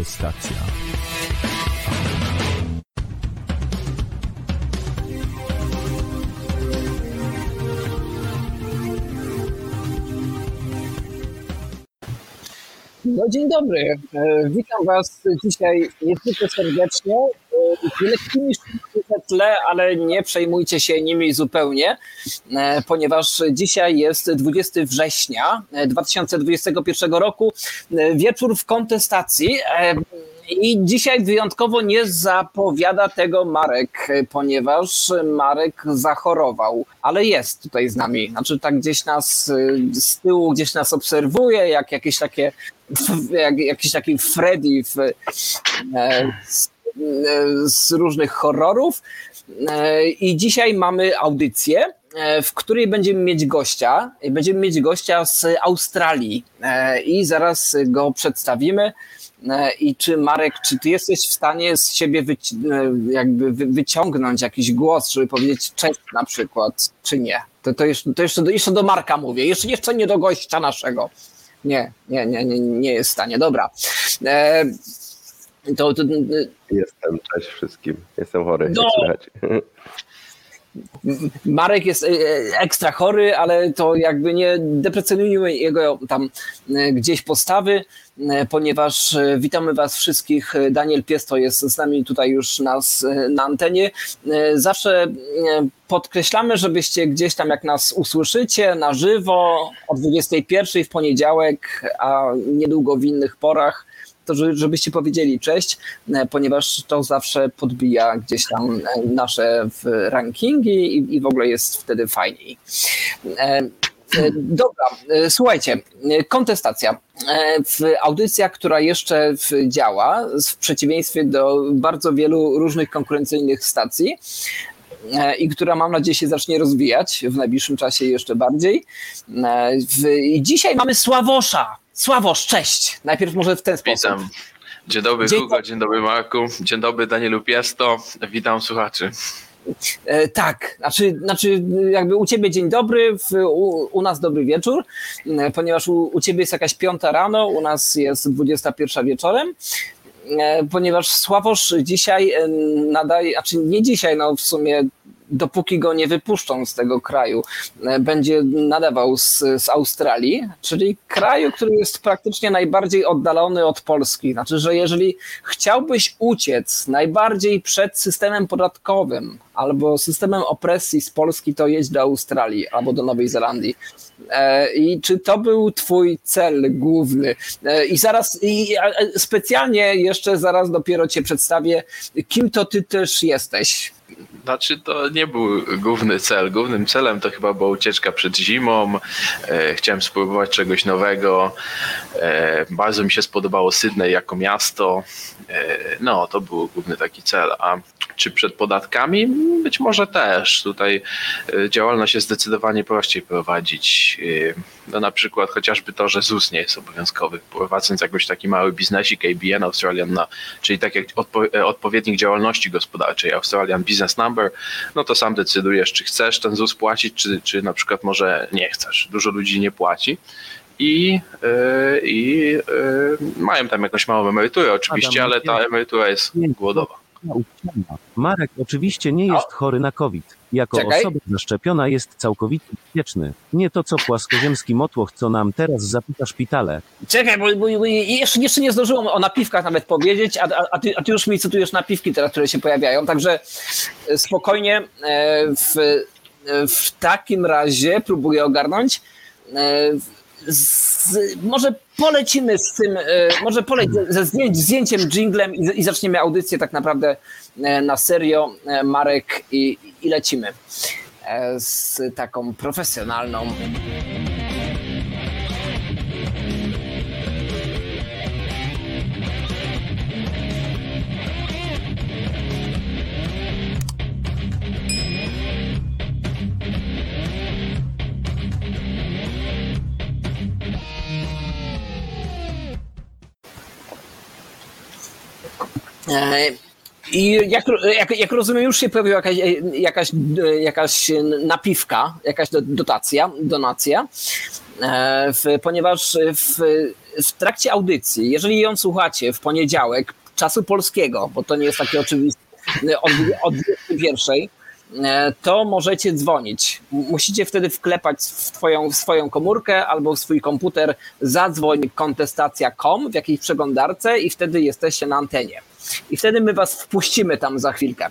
Kontestacja. No dzień dobry. E, Witam Was dzisiaj niezwykle serdecznie. E, Z lekkimi szumami na tle, ale nie przejmujcie się nimi zupełnie, e, ponieważ dzisiaj jest 20 września e, 2021 roku, e, wieczór w kontestacji. e, I dzisiaj wyjątkowo nie zapowiada tego Marek, e, ponieważ Marek zachorował, ale jest tutaj z nami. Znaczy tak gdzieś nas e, z tyłu, gdzieś nas obserwuje, jak jakieś takie jak, jakiś taki Freddy w, e, e, z różnych horrorów. E, I dzisiaj mamy audycję, e, w której będziemy mieć gościa. Będziemy mieć gościa z Australii e, i zaraz go przedstawimy. E, I czy Marek, czy ty jesteś w stanie z siebie wyci- e, jakby wy- wyciągnąć jakiś głos, żeby powiedzieć cześć na przykład, czy nie? To, to, jeszcze, to jeszcze, do, jeszcze do Marka mówię, jeszcze, jeszcze nie do gościa naszego. Nie, nie, nie, nie, nie jest w stanie. Dobra. E, to, to, Jestem, cześć wszystkim. Jestem chory, No. Marek jest e, ekstra chory, ale to jakby nie deprecjonujmy jego tam e, gdzieś postawy, e, ponieważ e, witamy Was wszystkich. Daniel Piesto jest z nami tutaj już nas e, na antenie. E, Zawsze e, podkreślamy, żebyście gdzieś tam, jak nas usłyszycie na żywo o 21 w poniedziałek, a niedługo w innych porach, to że- żebyście powiedzieli cześć, e, ponieważ to zawsze podbija gdzieś tam e, nasze rankingi i, i w ogóle jest wtedy fajniej. E, Dobra, słuchajcie, kontestacja. W audycja, która jeszcze działa, w przeciwieństwie do bardzo wielu różnych konkurencyjnych stacji, i która mam nadzieję się zacznie rozwijać w najbliższym czasie jeszcze bardziej. E, I dzisiaj mamy Sławosza. Sławosz, cześć. Najpierw może w ten sposób. Witam. Dzień dobry Dzień Hugo, dzień dobry Marku, dzień dobry Danielu Piesto, witam słuchaczy. E, tak, znaczy, znaczy jakby u ciebie dzień dobry, w, u, u nas dobry wieczór, e, ponieważ u, u ciebie jest jakaś piąta rano, u nas jest 21 wieczorem. E, Ponieważ Sławosz dzisiaj e, nadaje, znaczy nie dzisiaj, no w sumie dopóki go nie wypuszczą z tego kraju, e, będzie nadawał z, z Australii, czyli kraju, który jest praktycznie najbardziej oddalony od Polski. Znaczy, że jeżeli chciałbyś uciec najbardziej przed systemem podatkowym albo systemem opresji z Polski, to jedź do Australii albo do Nowej Zelandii. E, I czy to był twój cel główny? E, I zaraz, i specjalnie jeszcze zaraz dopiero cię przedstawię, kim to ty też jesteś. Znaczy to nie był główny cel, głównym celem to chyba była ucieczka przed zimą, e, chciałem spróbować czegoś nowego, e, bardzo mi się spodobało Sydney jako miasto, no to był główny taki cel, a czy przed podatkami? Być może też. Tutaj e, działalność jest zdecydowanie prościej prowadzić. E, No na przykład chociażby to, że ZUS nie jest obowiązkowy. Prowadząc jakiś taki mały biznesik ABN Australian, no, czyli tak jak odpo- e, odpowiednik działalności gospodarczej Australian Business Number, no to sam decydujesz, czy chcesz ten ZUS płacić, czy, czy na przykład może nie chcesz. Dużo ludzi nie płaci. I, e, i e, mają tam jakąś małą emeryturę oczywiście, Adam, ale ta emerytura jest głodowa. Marek oczywiście nie jest chory na COVID. Jako Czekaj. osoba zaszczepiona jest całkowicie bezpieczny. Nie to co płaskoziemski motłoch, co nam teraz zapita szpitale. Czekaj, bo, bo, bo jeszcze, jeszcze nie zdążyłem o napiwkach nawet powiedzieć, a, a, a, ty, a ty już mi cytujesz napiwki teraz, które się pojawiają, także e, spokojnie e, w, e, w takim razie próbuję ogarnąć. Z, może polecimy z tym, e, może poleć ze zdjęć, zdjęciem, jinglem i, i zaczniemy audycję tak naprawdę e, na serio, e, Marek, i, i lecimy z taką profesjonalną I jak, jak, jak rozumiem, już się pojawiła jakaś, jakaś, jakaś napiwka, jakaś do- dotacja, donacja. e, ponieważ w, w trakcie audycji, jeżeli ją słuchacie w poniedziałek czasu polskiego, bo to nie jest takie oczywiste, od, od 21, e, to możecie dzwonić. Musicie wtedy wklepać w, twoją, w swoją komórkę albo w swój komputer zadzwoń kontestacja.com w jakiejś przeglądarce i wtedy jesteście na antenie. I wtedy my was wpuścimy tam za chwilkę.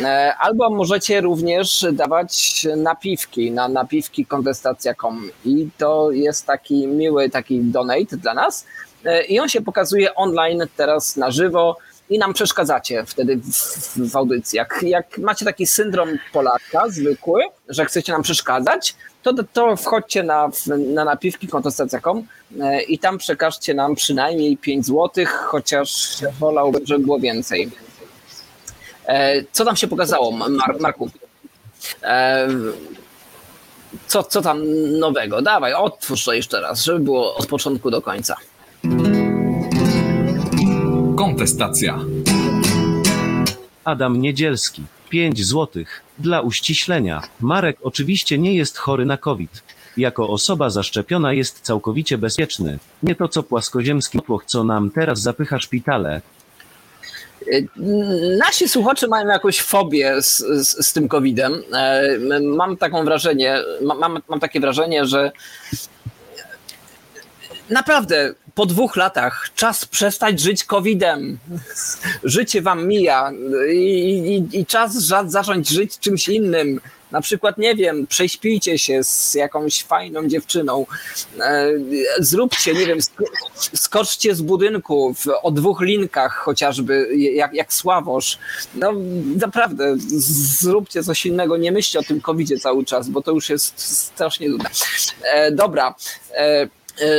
E, Albo możecie również dawać napiwki na napiwki kontestacja.com i to jest taki miły taki donate dla nas E, i on się pokazuje online teraz na żywo i nam przeszkadzacie wtedy w, w, audycji. Jak, jak macie taki syndrom Polaka zwykły, że chcecie nam przeszkadzać, to, to wchodźcie na, na napiwki kontestacja.com i tam przekażcie nam przynajmniej 5 zł, chociaż wolałbym, żeby było więcej. E, Co tam się pokazało, Mar- Marku? E, Co, co tam nowego? Dawaj, otwórz to jeszcze raz, żeby było od początku do końca. Kontestacja. Adam Niedzielski. 5 złotych. Dla uściślenia. Marek oczywiście nie jest chory na COVID. Jako osoba zaszczepiona jest całkowicie bezpieczny. Nie to co płaskoziemski tłoch, co nam teraz zapycha szpitale. Y, Nasi słuchacze mają jakąś fobię z, z, z tym COVID-em. E, Mam taką wrażenie, ma- mam, mam takie wrażenie, że naprawdę po dwóch latach czas przestać żyć COVID-em. Życie wam mija i, i, i czas za- zacząć żyć czymś innym. Na przykład, nie wiem, prześpijcie się z jakąś fajną dziewczyną, e, zróbcie, nie wiem, sk- skoczcie z budynku w, o dwóch linkach chociażby, jak, jak Sławosz. No naprawdę, zróbcie coś innego, nie myślcie o tym covidzie cały czas, bo to już jest strasznie nudne. E, dobra, e,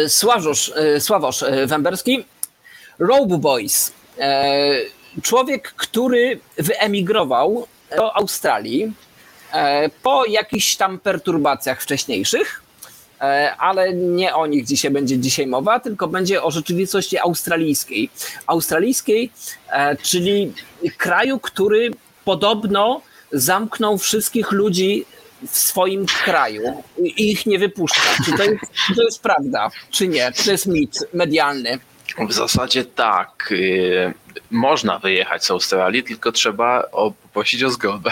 Sławosz, Sławosz Węberski, Robe Boys. Człowiek, który wyemigrował do Australii po jakichś tam perturbacjach wcześniejszych, e, ale nie o nich dzisiaj będzie dzisiaj mowa, tylko będzie o rzeczywistości australijskiej. Australijskiej, e, czyli kraju, który podobno zamknął wszystkich ludzi w swoim kraju i ich nie wypuszcza. Czy to jest, czy to jest prawda, czy nie? Czy to jest mit medialny? W zasadzie tak. y, Można wyjechać z Australii, tylko trzeba poprosić o zgodę.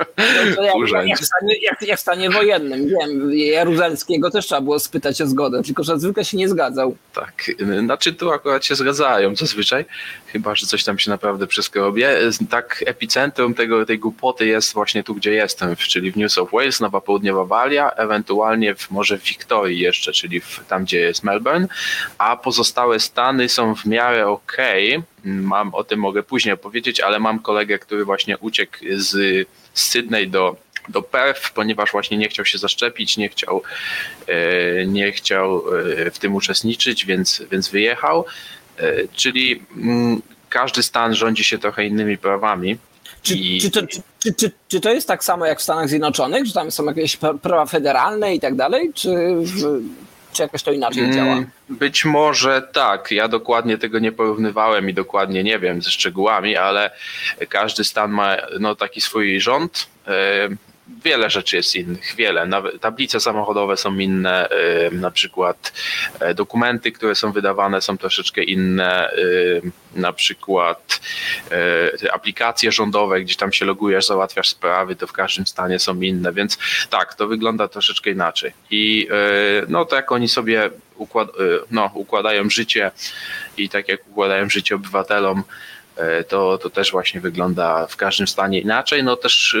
Jak, jak, w stanie, jak, jak w stanie wojennym. Wiem, Jaruzelskiego też trzeba było spytać o zgodę, tylko że zwykle się nie zgadzał. Tak, znaczy tu akurat się zgadzają zazwyczaj, chyba, że coś tam się naprawdę przeskrobie. Tak, epicentrum tego, tej głupoty jest właśnie tu, gdzie jestem, czyli w New South Wales, Nowa Południowa Walia, ewentualnie w, może w Wiktorii jeszcze, czyli w, tam, gdzie jest Melbourne, a pozostałe stany są w miarę okej. Mam o tym mogę później opowiedzieć, ale mam kolegę, który właśnie uciekł z, z Sydney do, do Perth, ponieważ właśnie nie chciał się zaszczepić, nie chciał, e, nie chciał e, w tym uczestniczyć, więc, więc wyjechał. E, Czyli mm, każdy stan rządzi się trochę innymi prawami. Czy, I- czy, to, czy, czy, czy, to jest tak samo jak w Stanach Zjednoczonych, że tam są jakieś pra- prawa federalne i tak dalej, czy, w- czy jakoś to inaczej Mm, działa? Być może tak. Ja dokładnie tego nie porównywałem i dokładnie nie wiem ze szczegółami, ale każdy stan ma no, taki swój rząd. Wiele rzeczy jest innych, wiele. Nawet tablice samochodowe są inne, na przykład e, dokumenty, które są wydawane są troszeczkę inne, na przykład e, aplikacje rządowe, gdzie tam się logujesz, załatwiasz sprawy, to w każdym stanie są inne, więc tak, to wygląda troszeczkę inaczej. I e, no to jak oni sobie układ, no, układają życie i tak jak układają życie obywatelom, to, to też właśnie wygląda w każdym stanie inaczej. No też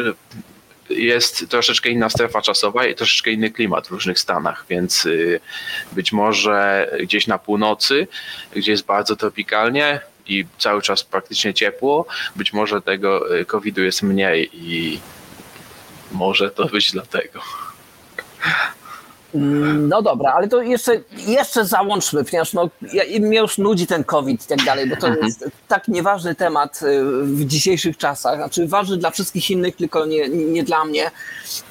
jest troszeczkę inna strefa czasowa i troszeczkę inny klimat w różnych stanach, więc y, być może gdzieś na północy, gdzie jest bardzo tropikalnie i cały czas praktycznie ciepło, być może tego y, COVID-u jest mniej i może to być dlatego. Mm, No dobra, ale to jeszcze, jeszcze załączmy, ponieważ no, ja, mnie już nudzi ten COVID i tak dalej, bo to jest tak nieważny temat y, w dzisiejszych czasach. Znaczy ważny dla wszystkich innych, tylko nie, nie dla mnie.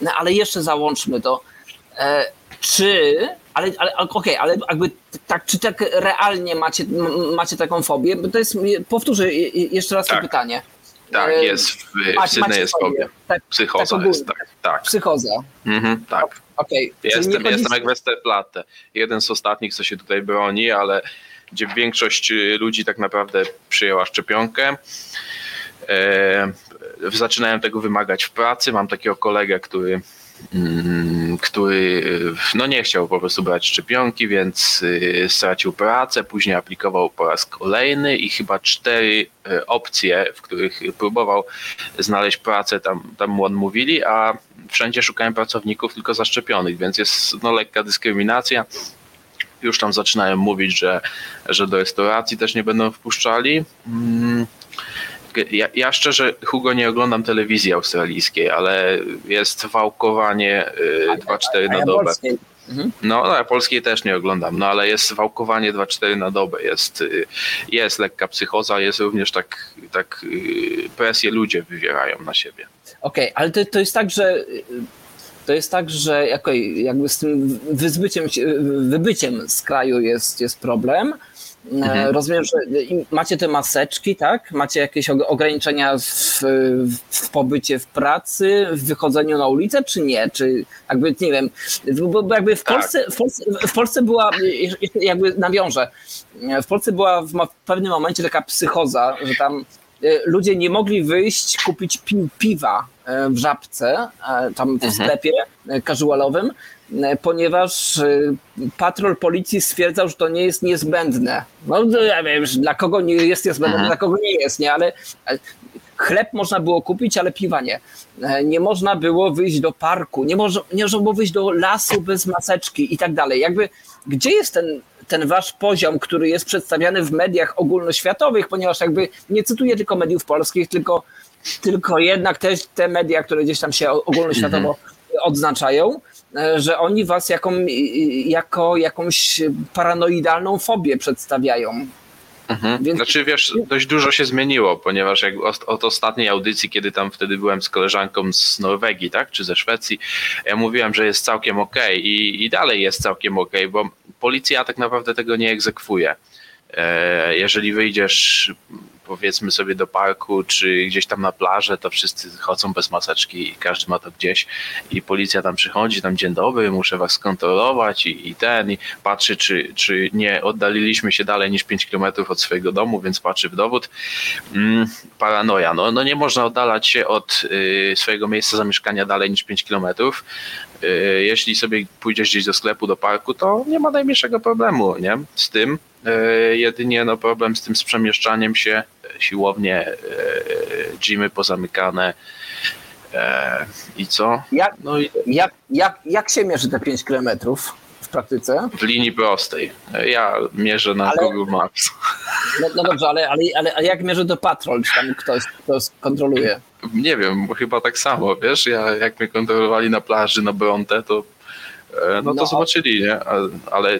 No, ale jeszcze załączmy to. E, czy, ale, ale okej, ale jakby tak, czy tak realnie macie, macie taką fobię? Bo to jest, powtórzę je- je- jeszcze raz to Tak. pytanie. Tak, E, jest w, w macie- Sydney macie jest fobia. Tak, Psychoza tak jest, tak, tak. Psychoza. Mhm, tak. Czyli Jestem, jestem jak Westerplatte. Jeden z ostatnich, co się tutaj broni, ale gdzie większość ludzi tak naprawdę przyjęła szczepionkę. E, zaczynałem tego wymagać w pracy. Mam takiego kolegę, który, który y, no nie chciał po prostu brać szczepionki, więc y, stracił pracę. Później aplikował po raz kolejny i chyba cztery y, opcje, w których próbował znaleźć pracę, tam, tam mu odmówili, a wszędzie szukałem pracowników tylko zaszczepionych, więc jest no, lekka dyskryminacja. Już tam zaczynają mówić, że, że do restauracji też nie będą wpuszczali. Mm, Ja, ja szczerze, Hugo, nie oglądam telewizji australijskiej, ale jest wałkowanie y, 2-4 A na dobę. polskiej. No, no, ja polskiej też nie oglądam, no ale jest wałkowanie 2-4 na dobę, jest, y, jest lekka psychoza, jest również tak, tak y, presję ludzie wywierają na siebie. Okej, ale to, to jest tak, że y, to jest tak, że jakby z tym wyzbyciem, wybyciem z kraju jest, jest problem. E, Mhm. Rozumiem, że macie te maseczki, tak? Macie jakieś og- ograniczenia w, w pobycie w pracy, w wychodzeniu na ulicę, czy nie? Czy jakby, nie wiem, bo, jakby w Tak. Polsce, w Polsce, w Polsce była, jeszcze jakby nawiążę, w Polsce była w pewnym momencie taka psychoza, że tam e, ludzie nie mogli wyjść kupić pi piwa e, w żabce, tam w Mhm. sklepie e, casualowym, ponieważ e, patrol policji stwierdzał, że to nie jest niezbędne. No to ja wiem, że dla kogo nie jest niezbędne, Mhm. dla kogo nie jest, nie, ale ale chleb można było kupić, ale piwa nie. E, Nie można było wyjść do parku, nie można, nie można było wyjść do lasu bez maseczki i tak dalej. Jakby, gdzie jest ten, ten wasz poziom, który jest przedstawiany w mediach ogólnoświatowych, ponieważ jakby nie cytuję tylko mediów polskich, tylko, tylko jednak też te media, które gdzieś tam się ogólnoświatowo odznaczają, e, że oni was jaką, jako jakąś paranoidalną fobię przedstawiają. Mhm. Więc- Znaczy wiesz, dość dużo się zmieniło, ponieważ jak od, ostatniej audycji, kiedy tam wtedy byłem z koleżanką z Norwegii, tak, czy ze Szwecji, ja mówiłem, że jest całkiem okej i, i dalej jest całkiem okej, bo policja tak naprawdę tego nie egzekwuje. E, Jeżeli wyjdziesz powiedzmy sobie do parku, czy gdzieś tam na plażę, to wszyscy chodzą bez maseczki i każdy ma to gdzieś i policja tam przychodzi, tam dzień dobry, muszę was skontrolować i, i ten, i patrzy, czy, czy nie oddaliliśmy się dalej niż 5 km od swojego domu, więc patrzy w dowód. Mm, paranoja, no, no nie można oddalać się od y, swojego miejsca zamieszkania dalej niż 5 km. Y, jeśli sobie pójdziesz gdzieś do sklepu, do parku, to nie ma najmniejszego problemu, nie? Z tym. Y, jedynie no, problem z tym z przemieszczaniem się, y, siłownie, y, gymy pozamykane e, i co? Jak, No i jak, jak, jak się mierzy te 5 kilometrów w praktyce? w linii prostej. Ja mierzę na Ale- Google Maps. No, no dobrze, ale, ale, ale, ale jak mierzy to patrol, czy tam ktoś, ktoś kontroluje? Nie wiem, chyba tak samo, wiesz, ja, jak mnie kontrolowali na plaży na Bronte, to e, no to No. zobaczyli, nie? Ale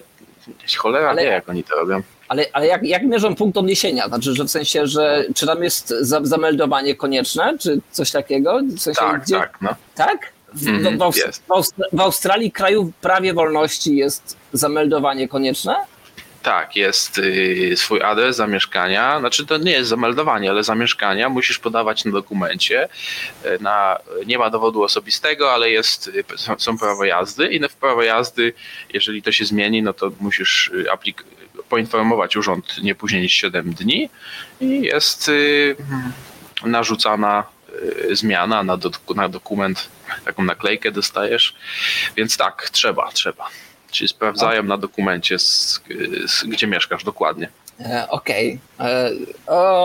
cholera Ale- wie, jak oni to robią. Ale, ale jak, jak mierzą punkt odniesienia? Znaczy, że w sensie, że czy tam jest za, zameldowanie konieczne, czy coś takiego? W sensie, Tak, gdzie, tak, no. Tak? W, Mhm, w, Aust- w Australii, kraju prawie wolności, jest zameldowanie konieczne? Tak, jest y, swój adres zamieszkania, znaczy to nie jest zameldowanie, ale zamieszkania musisz podawać na dokumencie. Y, Na, nie ma dowodu osobistego, ale jest, y, są, prawo jazdy i w prawo jazdy, jeżeli to się zmieni, no to musisz y, aplik- poinformować urząd nie później niż 7 dni i jest narzucana zmiana na, do, na dokument, taką naklejkę dostajesz, więc tak, trzeba, trzeba. Czyli sprawdzają na dokumencie, z, z, gdzie mieszkasz dokładnie. E, Okej. E,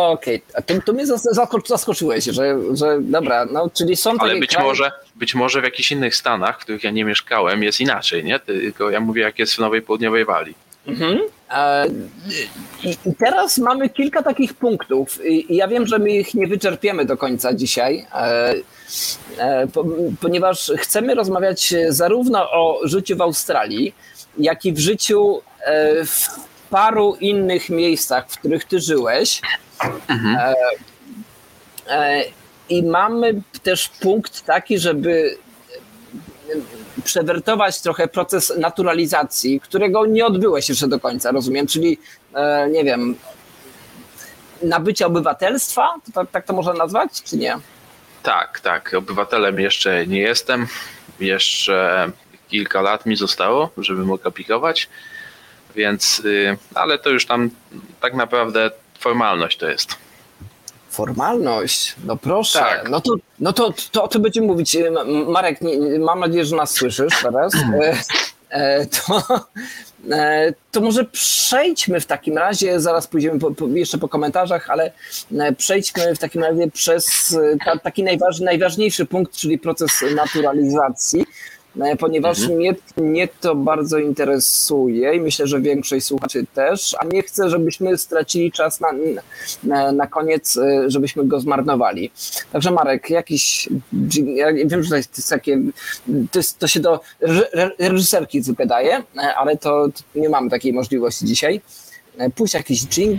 Okej. A Tu, tu mnie zas- zasko- zaskoczyłeś, że, że dobra, no czyli są Ale takie być kraje- może, być może w jakichś innych stanach, w których ja nie mieszkałem, jest inaczej, nie? Tylko ja mówię, jak jest w Nowej Południowej Walii. Mhm. I, teraz mamy kilka takich punktów. I, ja wiem, że my ich nie wyczerpiemy do końca dzisiaj, e, e, po, ponieważ chcemy rozmawiać zarówno o życiu w Australii, jak i w życiu e, w paru innych miejscach, w których ty żyłeś. E, I mamy też punkt taki, żeby przewertować trochę proces naturalizacji, którego nie odbyłeś jeszcze do końca, rozumiem, czyli e, nie wiem, nabycie obywatelstwa, to, tak, tak to można nazwać, czy nie? Tak, tak. Obywatelem jeszcze nie jestem. Jeszcze kilka lat mi zostało, żeby mógł aplikować, więc, y, ale to już tam tak naprawdę formalność to jest. Formalność, no proszę. Tak. No, to, no to, to o tym będziemy mówić. E, M- Marek, nie, mam nadzieję, że nas słyszysz teraz. E, e, To, e, to może przejdźmy w takim razie, zaraz pójdziemy po, po, jeszcze po komentarzach, ale przejdźmy w takim razie przez ta, taki najważ, najważniejszy punkt, czyli proces naturalizacji. E, Ponieważ mnie, mnie to bardzo interesuje i myślę, że większość słuchaczy też, a nie chcę, żebyśmy stracili czas na, na, na koniec, e, żebyśmy go zmarnowali. Także Marek, jakiś. Ja wiem, że to jest takie. To, jest, to się do reż- re- reżyserki wydaje, e, ale to, to nie mamy takiej możliwości dzisiaj. Puść jakiś dżing.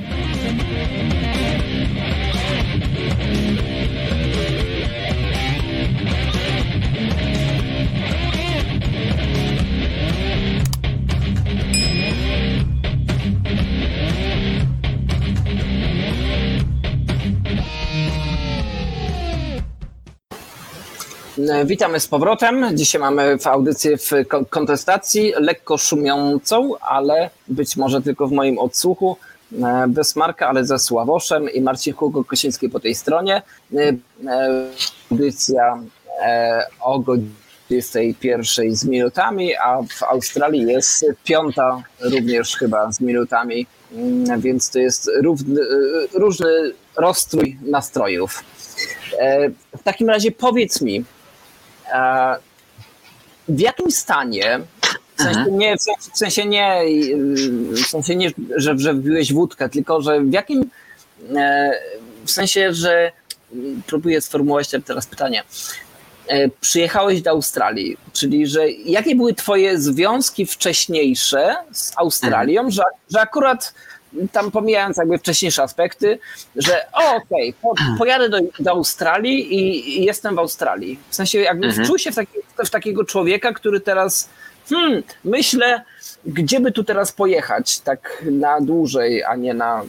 Witamy z powrotem. Dzisiaj mamy w audycję w ko- kontestacji, lekko szumiącą, ale być może tylko w moim odsłuchu. E, Bez Marka, ale ze Sławoszem i Marcin Hugo Kosiński po tej stronie. E, e, Audycja e, o godzinie 21 z minutami, a w Australii jest piąta również chyba z minutami, Mm, więc to jest równy, e, różny rozstrój nastrojów. E, W takim razie powiedz mi, e, w jakim stanie, w sensie nie, w sensie, nie, y, w sensie nie że, że wbiłeś wódkę, tylko że w jakim, e, w sensie, że mm, próbuję sformułować te- teraz pytanie. E, Przyjechałeś do Australii, czyli że jakie były twoje związki wcześniejsze z Australią, że, że akurat tam pomijając jakby wcześniejsze aspekty, że okej, po, pojadę do, do Australii i, i jestem w Australii. W sensie jakby Mhm. wczuł się w, taki, w takiego człowieka, który teraz hmm, myślę, gdzie by tu teraz pojechać, tak na dłużej, a nie na,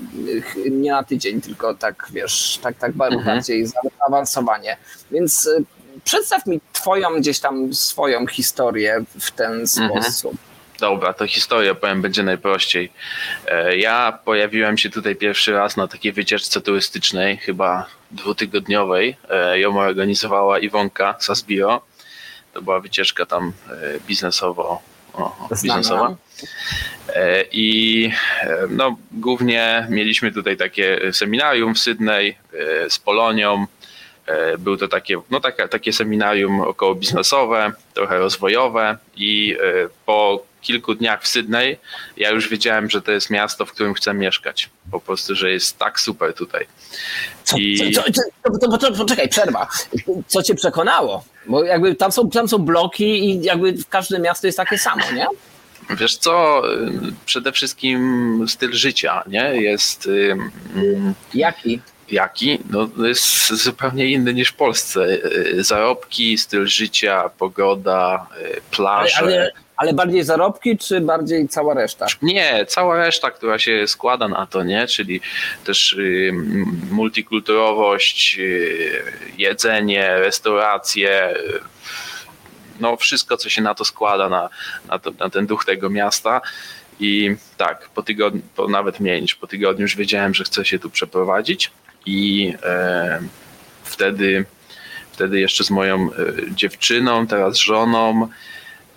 nie na tydzień, tylko tak, wiesz, tak, tak Mhm. bardziej zaawansowanie. Więc y, przedstaw mi twoją gdzieś tam swoją historię w ten Mhm. sposób. Dobra, to historia powiem będzie najprościej. E, Ja pojawiłem się tutaj pierwszy raz na takiej wycieczce turystycznej, chyba dwutygodniowej. E, Ją organizowała Iwonka Sasbiro. To była wycieczka tam e, biznesowo, o, biznesowa. I no, głównie mieliśmy tutaj takie seminarium w Sydney z Polonią. E, Był to takie, no takie, takie seminarium około biznesowe, trochę rozwojowe i e, po kilku dniach w Sydney ja już wiedziałem, że to jest miasto, w którym chcę mieszkać. Po prostu, że jest tak super tutaj. Co, I- co, co, co, poczekaj, przerwa. Co cię przekonało? Bo jakby tam są, tam są bloki i jakby każde miasto jest takie samo, nie? Wiesz co, przede wszystkim styl życia, nie? Jest Jaki? Jaki? No, to jest zupełnie inny niż w Polsce. Y, Zarobki, styl życia, pogoda, Ale, plaże. ale, ale bardziej zarobki, czy bardziej cała reszta? Nie, cała reszta, która się składa na to, nie? Czyli też y, multikulturowość, y, jedzenie, restauracje, y, no wszystko, co się na to składa, na, na, to, na ten duch tego miasta. I tak, po tygodniu, po nawet mniej niż po tygodniu już wiedziałem, że chcę się tu przeprowadzić i e, wtedy, wtedy jeszcze z moją e, dziewczyną, teraz żoną,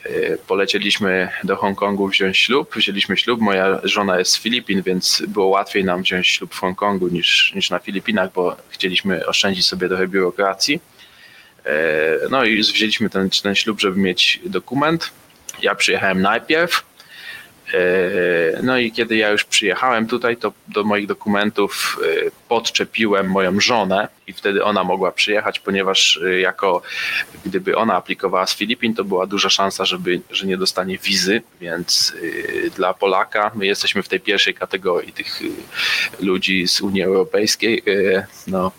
e, polecieliśmy do Hongkongu wziąć ślub. Wzięliśmy ślub. Moja żona jest z Filipin, więc było łatwiej nam wziąć ślub w Hongkongu niż, niż na Filipinach, bo chcieliśmy oszczędzić sobie trochę biurokracji. No i wzięliśmy ten, ten ślub, żeby mieć dokument. Ja przyjechałem najpierw. E, No i kiedy ja już przyjechałem tutaj, to do moich dokumentów e, podczepiłem moją żonę i wtedy ona mogła przyjechać, ponieważ e, jako gdyby ona aplikowała z Filipin, to była duża szansa, żeby, że nie dostanie wizy, więc dla Polaka my jesteśmy w tej pierwszej kategorii tych ludzi z Unii Europejskiej, no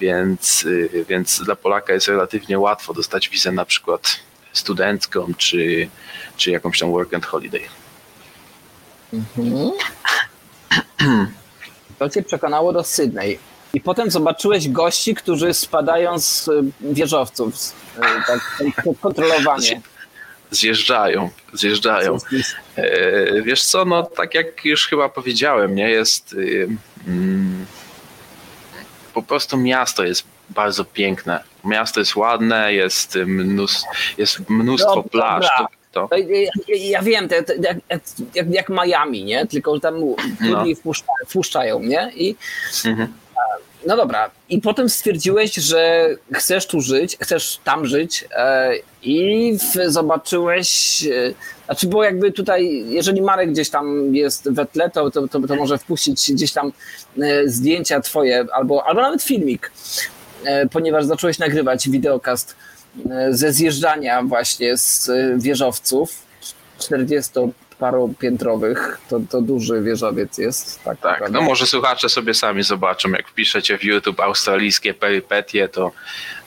więc, więc dla Polaka jest relatywnie łatwo dostać wizę na przykład studencką czy, czy jakąś tam work and holiday. Mhm. To cię przekonało do Sydney. I potem zobaczyłeś gości, którzy spadają z y, wieżowców. z, y, Tak, kontrolowanie. zjeżdżają, zjeżdżają. E, Wiesz co, no tak jak już chyba powiedziałem, nie jest y, mm, po prostu miasto jest bardzo piękne. Miasto jest ładne, jest mnóstwo, jest mnóstwo Dobra, plaż. To, to, To Ja, ja, wiem, te, te, jak, jak, jak Miami, nie? Tylko że tam trudniej wpuszcza, wpuszczają, nie? I Mhm. no dobra. I potem stwierdziłeś, że chcesz tu żyć, chcesz tam żyć e, i zobaczyłeś, e, znaczy było jakby tutaj, jeżeli Marek gdzieś tam jest we tle, to, to, to, to może wpuścić gdzieś tam e, zdjęcia twoje albo, albo nawet filmik, ponieważ zacząłeś nagrywać wideokast ze zjeżdżania właśnie z e, wieżowców 40-paropiętrowych, to, to duży wieżowiec jest. Tak, tak, no może słuchacze sobie sami zobaczą, jak wpiszecie w YouTube australijskie perypetie, to,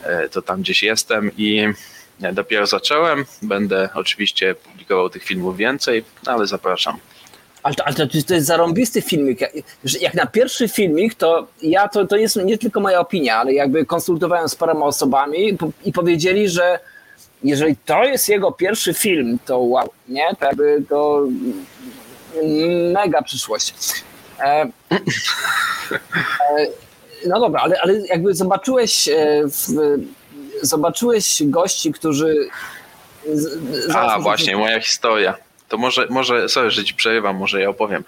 e, to tam gdzieś jestem i dopiero zacząłem. Będę oczywiście publikował tych filmów więcej, ale zapraszam. Ale to, ale to, to jest zarąbisty filmik. Jak, na pierwszy filmik, to ja to, to jest nie tylko moja opinia, ale jakby konsultowałem z paroma osobami i po- i powiedzieli, że jeżeli to jest jego pierwszy film, to wow, nie? To jakby to mega przyszłość. E, e, no dobra, ale, ale jakby zobaczyłeś e, w, zobaczyłeś gości, którzy z- zaraz A, właśnie, moja historia. To może, może, sorry, że ci przerywam, może ja opowiem.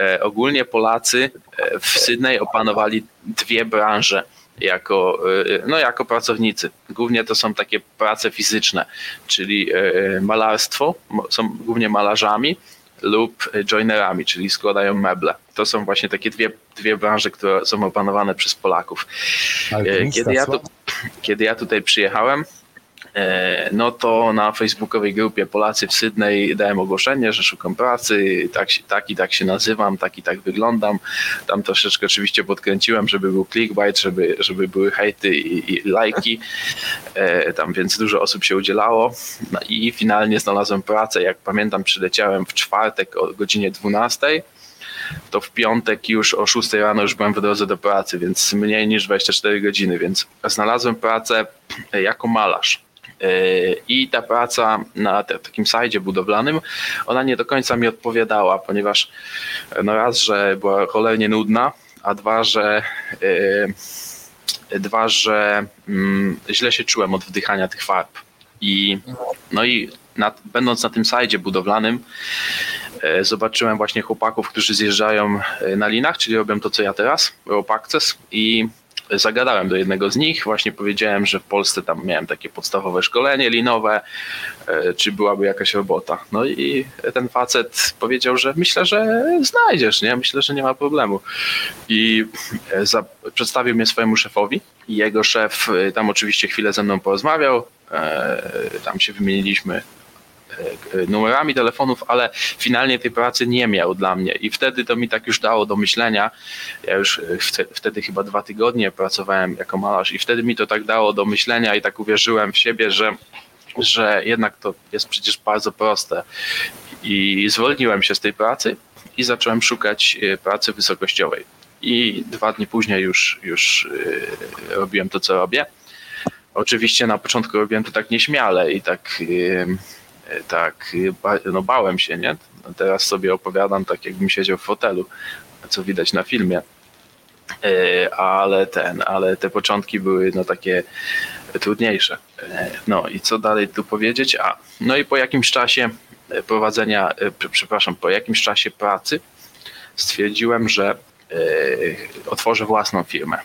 E, ogólnie Polacy e, w Sydney opanowali dwie branże jako, e, no, jako pracownicy. Głównie to są takie prace fizyczne, czyli e, malarstwo, są głównie malarzami lub joinerami, czyli składają meble. To są właśnie takie dwie, dwie branże, które są opanowane przez Polaków. E, Kiedy ja, tu, kiedy ja tutaj przyjechałem, e, no to na facebookowej grupie Polacy w Sydney dałem ogłoszenie, że szukam pracy, tak, tak i tak się nazywam, tak i tak wyglądam. Tam troszeczkę oczywiście podkręciłem, żeby był clickbait, żeby, żeby były hejty i, i lajki. E, Tam więc dużo osób się udzielało no i finalnie znalazłem pracę. Jak pamiętam, przyleciałem w czwartek o godzinie 12 to w piątek już o 6 rano już byłem w drodze do pracy, więc mniej niż 24 godziny, więc znalazłem pracę e, jako malarz. E, I ta praca na takim sajdzie budowlanym, ona nie do końca mi odpowiadała, ponieważ e, no raz, że była cholernie nudna, a dwa, że e, dwa, że mm, źle się czułem od wdychania tych farb. I no i na, będąc na tym sajdzie budowlanym, e, zobaczyłem właśnie chłopaków, którzy zjeżdżają na linach, czyli robią to, co ja teraz, rope access i zagadałem do jednego z nich, właśnie powiedziałem, że w Polsce tam miałem takie podstawowe szkolenie linowe, e, czy byłaby jakaś robota. No i ten facet powiedział, że myślę, że znajdziesz, nie? Myślę, że nie ma problemu. I e, za, przedstawił mnie swojemu szefowi i jego szef e, tam oczywiście chwilę ze mną porozmawiał, tam się wymieniliśmy numerami telefonów, ale finalnie tej pracy nie miał dla mnie i wtedy to mi tak już dało do myślenia. Ja już e, wte- wtedy chyba dwa tygodnie pracowałem jako malarz i wtedy mi to tak dało do myślenia i tak uwierzyłem w siebie, że, że jednak to jest przecież bardzo proste. I zwolniłem się z tej pracy i zacząłem szukać e, pracy wysokościowej. I dwa dni później już, już e, robiłem to, co robię. Oczywiście na początku robiłem to tak nieśmiale i tak, e, tak no bałem się, nie? Teraz sobie opowiadam tak, jakbym siedział w fotelu, co widać na filmie. E, Ale ten, ale te początki były no takie trudniejsze. E, No i co dalej tu powiedzieć? A, no i po jakimś czasie prowadzenia, e, prze- przepraszam, po jakimś czasie pracy stwierdziłem, że otworzę własną firmę.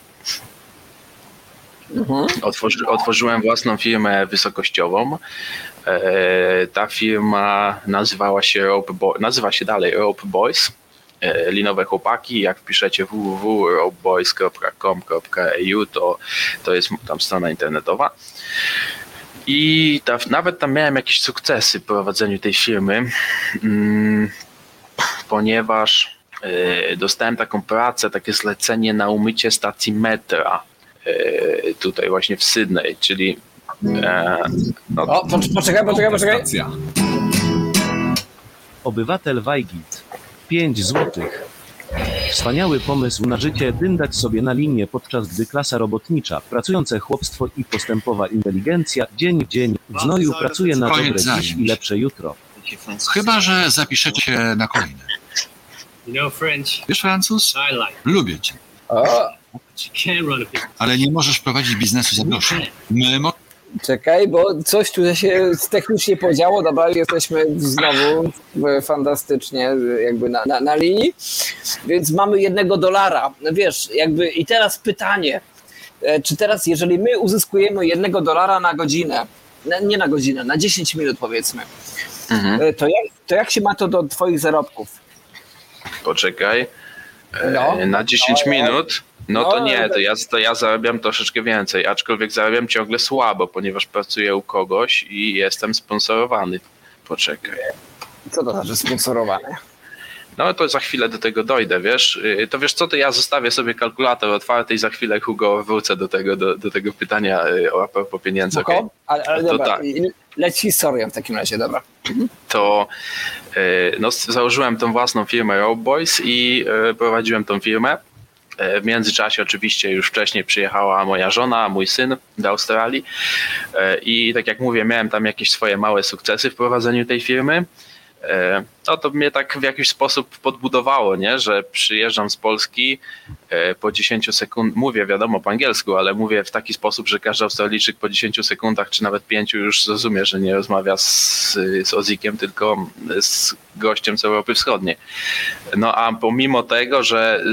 Mhm. Otworzy, otworzyłem własną firmę wysokościową. E, ta firma nazywała się Rope Bo- nazywa się dalej Rope Boys. E, linowe chłopaki. Jak wpiszecie www.ropeboys.com.au to, to jest tam strona internetowa. I ta, nawet tam miałem jakieś sukcesy w prowadzeniu tej firmy, mm, ponieważ e, dostałem taką pracę, takie zlecenie na umycie stacji metra tutaj właśnie w Sydney, czyli e, no, O, pocz- poczekaj, poczekaj, poczekaj. Obywatel Wajgit. 5 złotych. Wspaniały pomysł na życie dyndać sobie na linię, podczas gdy klasa robotnicza, pracujące chłopstwo i postępowa inteligencja dzień w dzień w znoju pracuje na dobre dziś i lepsze jutro. Chyba, że zapiszecie się na kolejne. Wiesz Francuz? Lubię cię, ale nie możesz prowadzić biznesu za grosze. My czekaj, bo coś tu się technicznie podziało. Dobra, jesteśmy znowu fantastycznie jakby na, na, na linii. Więc mamy jednego dolara. No Wiesz, jakby i teraz pytanie. E, Czy teraz, jeżeli my uzyskujemy jednego dolara na godzinę, na, nie na godzinę, na 10 minut powiedzmy, Mhm. e, to jak, to jak się ma to do twoich zarobków? Poczekaj. E, No. Na 10 No, minut? No to no, nie, to ja, to ja zarabiam troszeczkę więcej, aczkolwiek zarabiam ciągle słabo, ponieważ pracuję u kogoś i jestem sponsorowany. Poczekaj. Co to znaczy sponsorowane? No to za chwilę do tego dojdę, wiesz? Y, To wiesz co, to ja zostawię sobie kalkulator otwarty i za chwilę, Hugo, wrócę do tego, do, do tego pytania y, o propos pieniędzy? Spoko? Ale, ale To dobra, tak. leć historią w takim razie, dobra. to e, no, założyłem tą własną firmę Road Boys i prowadziłem tą firmę. E, W międzyczasie oczywiście już wcześniej przyjechała moja żona, mój syn do Australii E, i tak jak mówię, miałem tam jakieś swoje małe sukcesy w prowadzeniu tej firmy. E, No to mnie tak w jakiś sposób podbudowało, nie? że przyjeżdżam z Polski e, po 10 sekund, mówię wiadomo po angielsku, ale mówię w taki sposób, że każdy Australijczyk po 10 sekundach czy nawet 5 już zrozumie, że nie rozmawia z, z Ozikiem, tylko z gościem z Europy Wschodniej. No a pomimo tego, że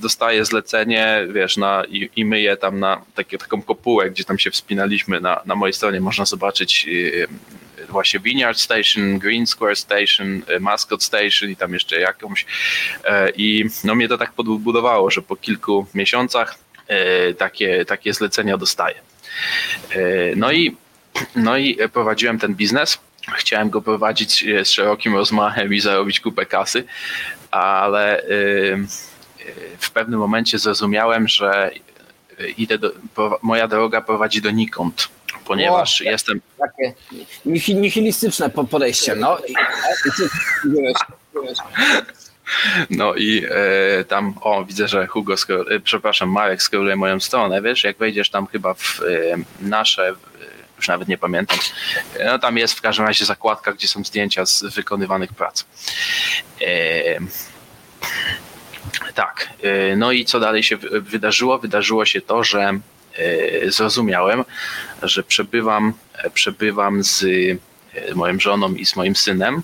dostaję zlecenie, wiesz, na, i, i myję tam na takie, taką kopułę, gdzie tam się wspinaliśmy, na, na mojej stronie można zobaczyć yy, właśnie Vineyard Station, Green Square Station, y, Mascot Station i tam jeszcze jakąś. E, I no mnie to tak podbudowało, że po kilku miesiącach e, takie, takie zlecenia dostaję. E, No i, no i prowadziłem ten biznes. Chciałem go prowadzić e, z szerokim rozmachem i zarobić kupę kasy, ale e, e, w pewnym momencie zrozumiałem, że e, idę do, moja droga prowadzi donikąd, ponieważ O, jestem, Takie nihi- nihilistyczne po- podejście, no. I. No i e, tam, o, widzę, że Hugo, e, przepraszam, Marek skroluje moją stronę, wiesz, jak wejdziesz tam chyba w e, nasze, e, już nawet nie pamiętam, e, no tam jest w każdym razie zakładka, gdzie są zdjęcia z wykonywanych prac. E, tak, no i co dalej się wy- wydarzyło? Wydarzyło się to, że zrozumiałem, że przebywam, e, przebywam z e, moją żoną i z moim synem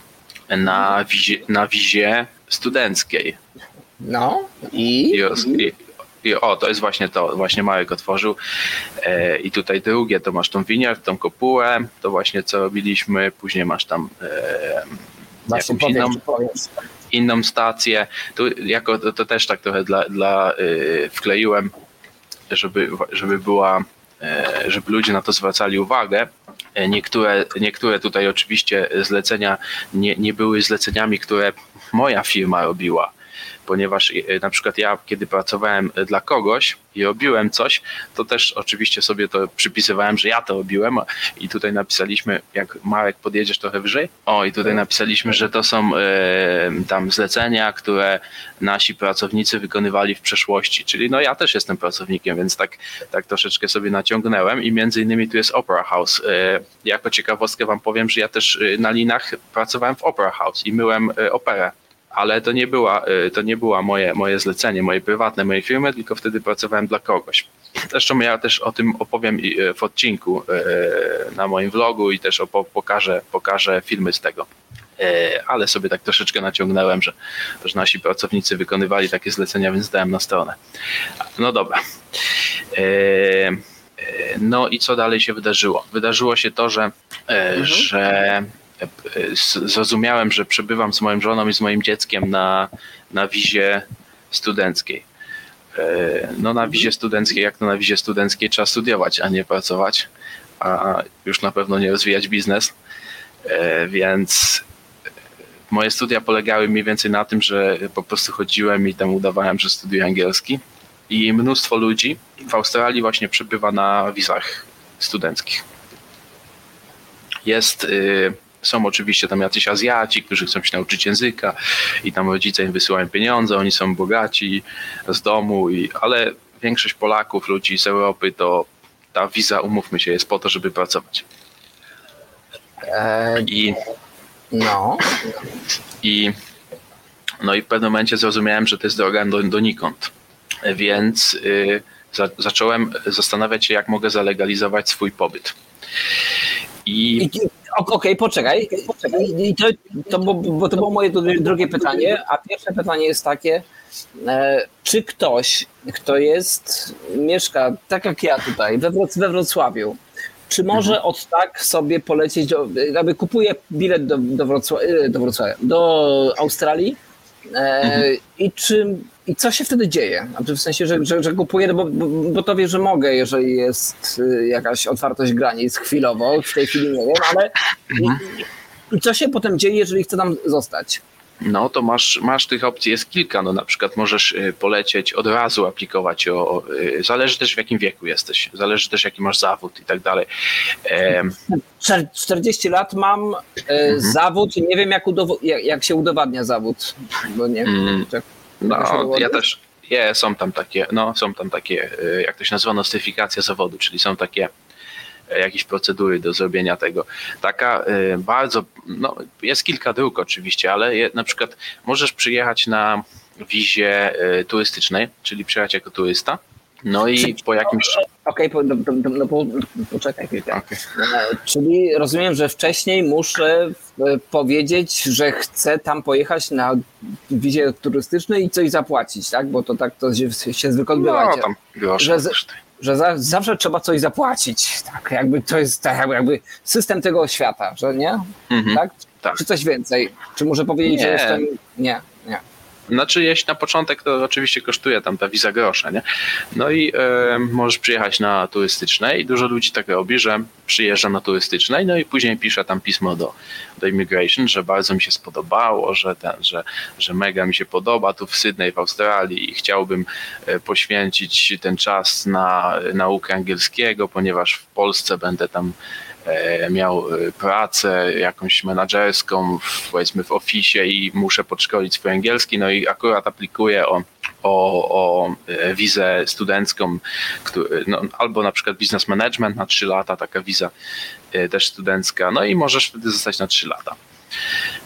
na wizie, na wizie studenckiej. No i? I, i, I o, to jest właśnie to, właśnie Marek otworzył. E, I tutaj drugie, to masz tą winiarz, tą kopułę, to właśnie co robiliśmy, później masz tam e, Właśnie jakąś inną, powiedz, inną stację. Tu jako to, to też tak trochę dla, dla y, wkleiłem, żeby, żeby była, e, żeby ludzie na to zwracali uwagę. E, Niektóre, niektóre tutaj oczywiście zlecenia nie, nie były zleceniami, które moja firma robiła, ponieważ e, na przykład ja, kiedy pracowałem dla kogoś i robiłem coś, to też oczywiście sobie to przypisywałem, że ja to robiłem. I tutaj napisaliśmy, jak Marek podjedziesz trochę wyżej, o i tutaj napisaliśmy, że to są e, tam zlecenia, które nasi pracownicy wykonywali w przeszłości, czyli no ja też jestem pracownikiem, więc tak, tak troszeczkę sobie naciągnąłem. I między innymi tu jest Opera House. E, jako ciekawostkę wam powiem, że ja też e, na linach pracowałem w Opera House i myłem e, operę ale to nie była, y, to nie była moje, moje zlecenie, moje prywatne, mojej firmy, tylko wtedy pracowałem dla kogoś. Zresztą ja też o tym opowiem y, w odcinku y, na moim vlogu i też pokażę, pokażę filmy z tego. Ale sobie tak troszeczkę naciągnąłem, że, że nasi pracownicy wykonywali takie zlecenia, więc dałem na stronę. No dobra. No i co dalej się wydarzyło? Wydarzyło się to, że, y, że zrozumiałem, że przebywam z moją żoną i z moim dzieckiem na, na wizie studenckiej. E, No na wizie studenckiej, jak to na wizie studenckiej trzeba studiować, a nie pracować, a już na pewno nie rozwijać biznes, E, więc moje studia polegały mniej więcej na tym, że po prostu chodziłem i tam udawałem, że studiuję angielski. I mnóstwo ludzi w Australii właśnie przebywa na wizach studenckich. Jest y, Są oczywiście tam jacyś Azjaci, którzy chcą się nauczyć języka i tam rodzice im wysyłają pieniądze, oni są bogaci z domu, i, ale większość Polaków, ludzi z Europy, to ta wiza, umówmy się, jest po to, żeby pracować. E, I no, I, no i w pewnym momencie zrozumiałem, że to jest droga do, donikąd. Więc y, za, zacząłem zastanawiać się, jak mogę zalegalizować swój pobyt. I Okej, poczekaj. poczekaj. I to, to, bo, bo to było moje dru- drugie pytanie, a pierwsze pytanie jest takie, e, czy ktoś, kto jest, mieszka tak jak ja tutaj, we, Wroc- we Wrocławiu, czy może od tak sobie polecieć, do, jakby kupuje bilet do, do, e, do Wrocławia, do Australii e, i czy i co się wtedy dzieje? Znaczy w sensie, że, że, że kupuję, no bo, bo, bo to wie, że mogę, jeżeli jest y, jakaś otwartość granic chwilowo, w tej chwili nie wiem, ale i, i co się potem dzieje, jeżeli chcę tam zostać? no to masz, masz tych opcji, jest kilka. No na przykład możesz y, polecieć od razu aplikować o, y, zależy też w jakim wieku jesteś, zależy też jaki masz zawód i tak dalej. Em, Czer- 40 lat mam, y, zawód, nie wiem jak, jak, jak się udowadnia zawód, bo nie Mm. wiem. Jakaś No, ja też. Je, są tam takie, no, są tam takie, y, jak to się nazywa, nostyfikacja zawodu, czyli są takie y, jakieś procedury do zrobienia tego. Taka y, bardzo, no, jest kilka dróg oczywiście, ale je, na przykład możesz przyjechać na wizie turystycznej, czyli przyjechać jako turysta, no i po jakimś... Okej, po, no, no, no, po, poczekaj chwilkę. Okej. E, Czyli rozumiem, że wcześniej muszę e, powiedzieć, że chcę tam pojechać na wizie turystycznej i coś zapłacić, tak? Bo to tak to się, się zwykle odbywa. No, tam Że. Że za, zawsze trzeba coś zapłacić. Tak, jakby to jest tak jakby, system tego świata, że nie? Mhm. Tak? Tak. Czy coś więcej? Czy muszę powiedzieć, że Nie. jestem. Nie, nie. Znaczy, jeśli na początek, to oczywiście kosztuje tam ta wiza grosza, nie? No i e, możesz przyjechać na turystyczne i dużo ludzi tak robi, że przyjeżdża na turystyczne, no i później pisze tam pismo do, do immigration, że bardzo mi się spodobało, że, ten, że, że mega mi się podoba tu w Sydney w Australii i chciałbym e, poświęcić ten czas na naukę angielskiego, ponieważ w Polsce będę tam miał e, pracę jakąś menadżerską, w, powiedzmy w oficie i muszę podszkolić swój angielski, no i akurat aplikuję o, o, o e, wizę studencką, który, no, albo na przykład business management na 3 lata, taka wiza e, też studencka, no i możesz wtedy zostać na 3 lata.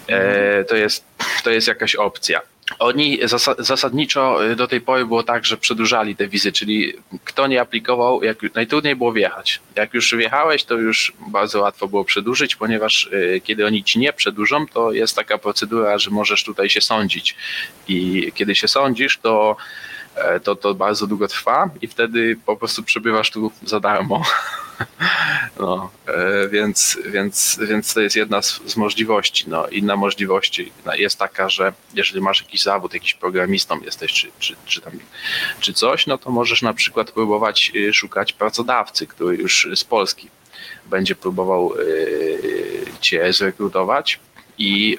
E, to, jest, to jest jakaś opcja. Oni zasa- zasadniczo y, do tej pory było tak, że przedłużali te wizy, czyli kto nie aplikował, jak, najtrudniej było wjechać. Jak już wjechałeś, to już bardzo łatwo było przedłużyć, ponieważ y, kiedy oni ci nie przedłużą, to jest taka procedura, że możesz tutaj się sądzić. I kiedy się sądzisz, to to, to bardzo długo trwa i wtedy po prostu przebywasz tu za darmo. No, e, więc, więc, więc to jest jedna z, z możliwości. No, inna możliwość jest taka, że jeżeli masz jakiś zawód, jakiś programistą jesteś, czy, czy, czy, tam, czy coś, no to możesz na przykład próbować y, szukać pracodawcy, który już z Polski będzie próbował y, cię zrekrutować. I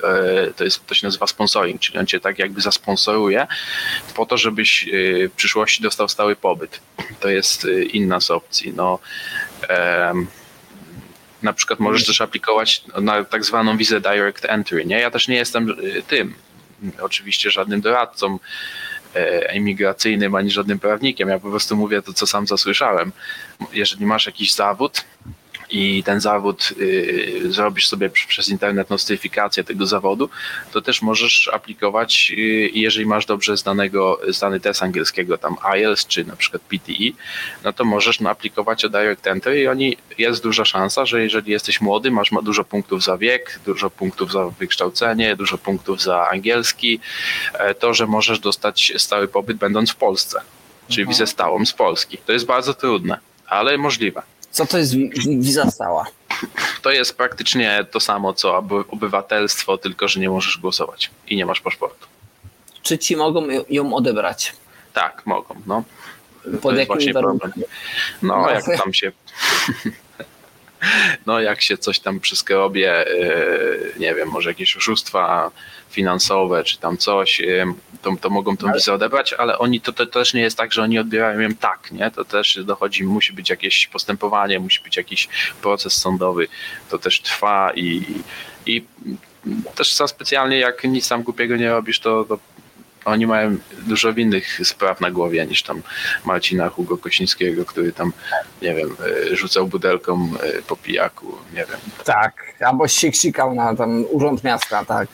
y, to, jest, to się nazywa sponsoring, czyli on cię tak jakby zasponsoruje po to, żebyś y, w przyszłości dostał stały pobyt. To jest y, inna z opcji. No, na przykład możesz też aplikować na tak zwaną wizę direct entry. Nie? Ja też nie jestem tym, oczywiście żadnym doradcą e, imigracyjnym ani żadnym prawnikiem. Ja po prostu mówię to, co sam zasłyszałem. Jeżeli masz jakiś zawód i ten zawód y, zrobisz sobie pr- przez internet nostyfikację tego zawodu, to też możesz aplikować, y, jeżeli masz dobrze zdanego, zdany test angielskiego, tam IELTS czy na przykład PTE, no to możesz no, aplikować o Direct Entry i oni, jest duża szansa, że jeżeli jesteś młody, masz ma dużo punktów za wiek, dużo punktów za wykształcenie, dużo punktów za angielski, e, to, że możesz dostać stały pobyt będąc w Polsce, czyli wizę stałą z Polski. To jest bardzo trudne, ale możliwe. Co to jest wi- wi- wiza stała? To jest praktycznie to samo, co oby- obywatelstwo, tylko że nie możesz głosować i nie masz paszportu. Czy ci mogą ją- odebrać? Tak, mogą, no. Pod jest jakimi właśnie warunkami? No, No. jak tam się... no jak się coś tam przyskrobie, nie wiem, może jakieś oszustwa finansowe, czy tam coś, yy, to, to mogą tą wizę odebrać, ale oni, to, to też nie jest tak, że oni odbierają ją tak, nie? To też dochodzi, musi być jakieś postępowanie, musi być jakiś proces sądowy, to też trwa i, i też za specjalnie jak nic tam głupiego nie robisz, to, to oni mają dużo innych spraw na głowie niż tam Marcina Hugo Kosińskiego, który tam, nie wiem, y, rzucał budelką y, po pijaku, nie wiem. Tak, albo siksikał na tam urząd miasta, tak.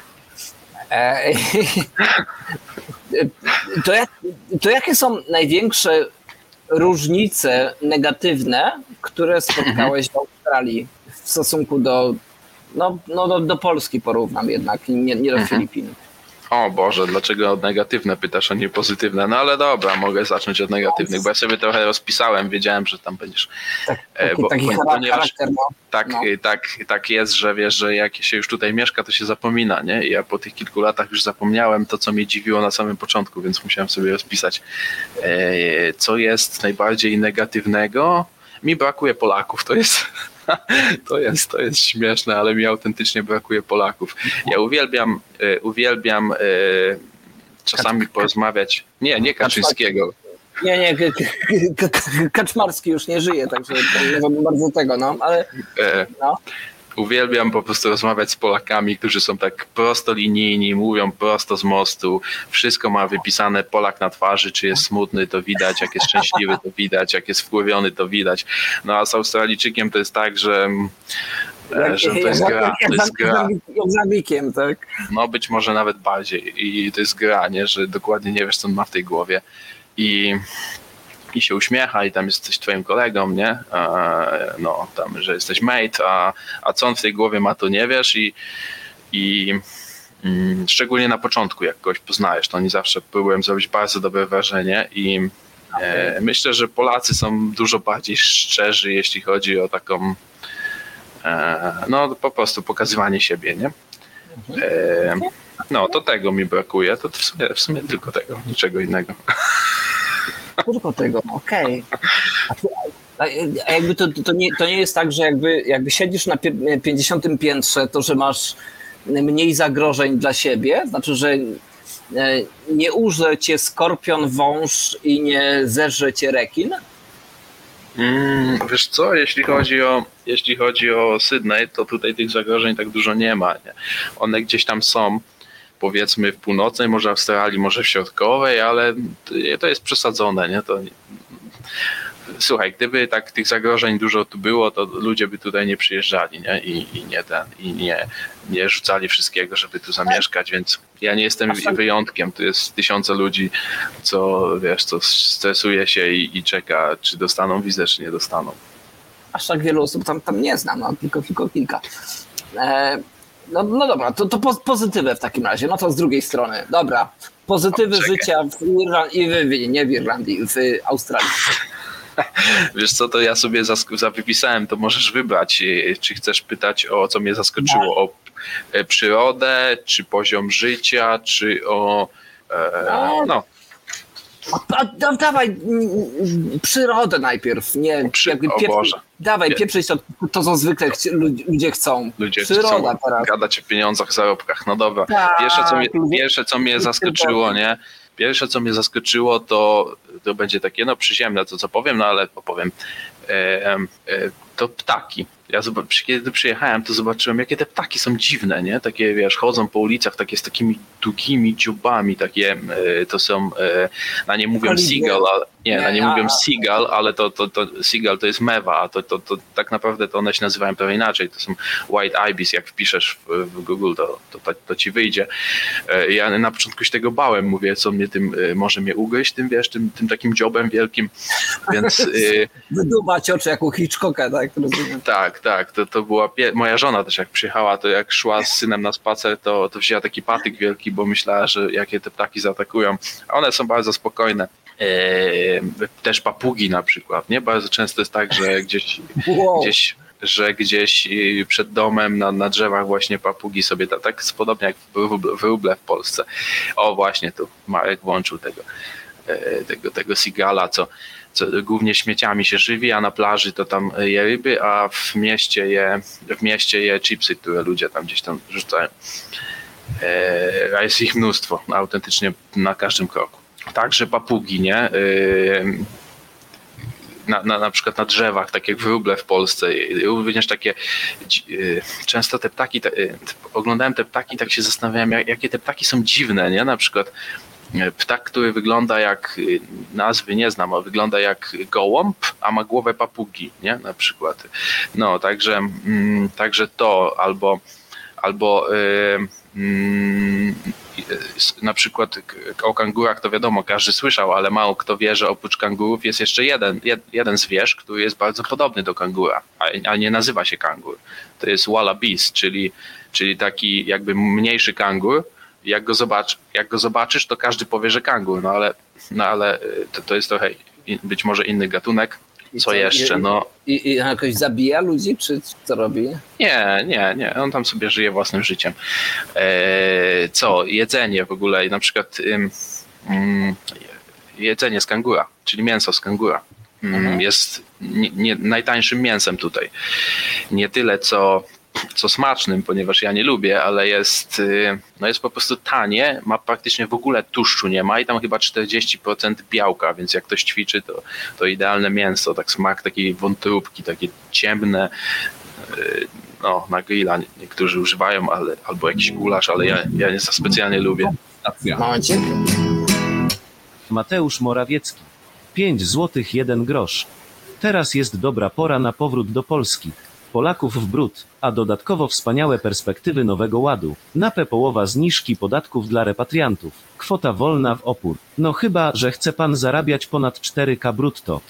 E, to, jak, to jakie są największe różnice negatywne, które spotkałeś w Australii w stosunku do, no, no do, do Polski porównam jednak, nie, nie do Filipin. O Boże, dlaczego negatywne pytasz, a nie pozytywne? No ale dobra, mogę zacząć od negatywnych, bo ja sobie trochę rozpisałem, wiedziałem, że tam będziesz. Tak, E, taki, bo- taki bo- charakter, ponieważ- charakter no. Tak, No. tak, tak jest, że wiesz, że jak się już tutaj mieszka, to się zapomina, nie? I ja po tych kilku latach już zapomniałem to, co mnie dziwiło na samym początku, więc musiałem sobie rozpisać, e, co jest najbardziej negatywnego. Mi brakuje Polaków, to jest, to jest, to jest śmieszne, ale mi autentycznie brakuje Polaków. Ja uwielbiam, e, uwielbiam e, czasami porozmawiać. Nie, nie Kaczyńskiego. Nie, nie, Kaczmarski już nie żyje, także nie wiem bardzo tego, no, ale E, no. Uwielbiam po prostu rozmawiać z Polakami, którzy są tak prostolinijni, mówią prosto z mostu. Wszystko ma wypisane Polak na twarzy, czy jest smutny, to widać, jak jest szczęśliwy, to widać, jak jest wkurwiony, to widać. No a z Australijczykiem to jest tak, że, e, że to jest jak, gra. jak, To jest gra. jak tak? No być może nawet bardziej. I to jest gra, nie? że dokładnie nie wiesz, co on ma w tej głowie. I, i się uśmiecha i tam jesteś twoim kolegą, nie? No, tam, że jesteś mate, a, a co on w tej głowie ma, to nie wiesz i, i mm, szczególnie na początku, jak kogoś poznajesz, to oni zawsze próbują zrobić bardzo dobre wrażenie i e, myślę, że Polacy są dużo bardziej szczerzy, jeśli chodzi o taką e, no po prostu pokazywanie siebie, nie? E, no, to tego mi brakuje. To w sumie, w sumie tylko tego, niczego innego. Tylko tego, okej. A tu- A, jakby to, to, nie, to nie jest tak, że jakby, jakby siedzisz na pie- 50 piętrze, to że masz mniej zagrożeń dla siebie, znaczy, że e, nie urze cię skorpion, wąż i nie zerze cię rekin? Mm, wiesz co, jeśli chodzi o jeśli chodzi o Sydney, to tutaj tych zagrożeń tak dużo nie ma. Nie? One gdzieś tam są, powiedzmy w północnej, może Australii, może w środkowej, ale to jest przesadzone, nie? To Słuchaj, gdyby tak tych zagrożeń dużo tu było, to ludzie by tutaj nie przyjeżdżali, nie? I, i nie ten, i nie, nie rzucali wszystkiego, żeby tu zamieszkać, więc ja nie jestem wyjątkiem. Tu jest tysiące ludzi, co wiesz, co stresuje się i, i czeka, czy dostaną wizę, czy nie dostaną. Aż tak wielu osób tam, tam nie znam, no, tylko, tylko kilka. E, no, no dobra, to, to po- pozytywy w takim razie. No to z drugiej strony. Dobra. Pozytywy życia w Irlandii, w, nie w Irlandii, w Australii. Wiesz co, to ja sobie zask- za- wypisałem, to możesz wybrać, e, czy chcesz pytać o co mnie zaskoczyło, o e, przyrodę, czy poziom życia, czy o e, no, A, a, dawaj mm, przyrodę najpierw, nie Przy- jakby pieprz, Boże. dawaj Nie. pieprzyć to, to co zwykle chci, ludzie, chcą. ludzie Przyroda chcą teraz. gadać o pieniądzach, zarobkach, no dobra. Tak, Pierwsze co, mnie, pierwsze, co mnie zaskoczyło, nie? Pierwsze, co mnie zaskoczyło, to, to będzie takie, no przyziemne to, co powiem, no ale opowiem. E, e, to ptaki. Ja kiedy przyjechałem, to zobaczyłem, jakie te ptaki są dziwne, nie? Takie, wiesz, chodzą po ulicach, takie z takimi długimi dziobami, takie, e, to są, e, na nie mówią seagull, ale, nie, na nie mówią seagull, ale to, to, to seagull to jest mewa, a to, to, to tak naprawdę to one się nazywają trochę inaczej, to są white ibis, jak wpiszesz w, w Google, to, to, to, ci wyjdzie. E, Ja na początku się tego bałem, mówię, co mnie tym, może mnie ugryźć, tym, wiesz, tym, tym takim dziobem wielkim, więc... Wydubać oczy jak u Hitchcocka, tak? Rozumiem. Tak, tak, to, to była pie- moja żona też jak przyjechała, to jak szła z synem na spacer, to, to wzięła taki patyk wielki, bo myślała, że jakie te ptaki zaatakują, a one są bardzo spokojne. Eee, też papugi na przykład, nie? Bardzo często jest tak, że gdzieś, Wow. gdzieś że gdzieś y, przed domem na, na drzewach właśnie papugi sobie, tak, tak podobnie jak w Wróble- wróble w Polsce. O właśnie tu Marek włączył tego, e, tego, tego Sigala, co, co, głównie śmieciami się żywi, a na plaży to tam je ryby, a w mieście je, w mieście je chipsy, które ludzie tam gdzieś tam rzucają. E, a jest ich mnóstwo, autentycznie na każdym kroku. Także papugi, nie? E, na, na, na przykład na drzewach, tak jak wróble w Polsce, również takie, y, często te ptaki, te, y, oglądałem te ptaki tak się zastanawiałem, jak, jakie te ptaki są dziwne, nie? Na przykład ptak, który wygląda jak, y, nazwy nie znam, wygląda jak gołąb, a ma głowę papugi, nie? Na przykład. No, także, mm, także to, albo, albo y, mm, na przykład o kangurach to wiadomo, każdy słyszał, ale mało kto wie, że oprócz kangurów jest jeszcze jeden, jed, jeden zwierz, który jest bardzo podobny do kangura, a, a nie nazywa się kangur. To jest wallabies, czyli, czyli taki jakby mniejszy kangur. Jak go, zobacz, jak go zobaczysz, to każdy powie, że kangur, no ale, no ale y, to, to jest trochę i- być może inny gatunek. I Co jeszcze? I, No, i, I jakoś zabija ludzi, czy co robi? Nie, nie, nie. On tam sobie żyje własnym życiem. Eee, co? Jedzenie w ogóle, na przykład ym, ym, jedzenie z kangura, czyli mięso z kangura. Ym, Mhm. Jest nie, nie, najtańszym mięsem tutaj. Nie tyle co, co smacznym, ponieważ ja nie lubię, ale jest, y, no jest po prostu tanie, ma praktycznie w ogóle tłuszczu nie ma i tam chyba 40% białka, więc jak ktoś ćwiczy, to, to idealne mięso, tak smak takiej wątróbki, takie ciemne, y, no, na grilla niektórzy używają, ale, albo jakiś gulasz, ale ja, ja nie za specjalnie lubię. Mateusz Morawiecki. 5 złotych 1 grosz. Teraz jest dobra pora na powrót do Polski. Polaków w brud, a dodatkowo wspaniałe perspektywy Nowego Ładu. Napę połowa zniżki podatków dla repatriantów. Kwota wolna w opór. No chyba, że chce pan zarabiać ponad 4K brutto.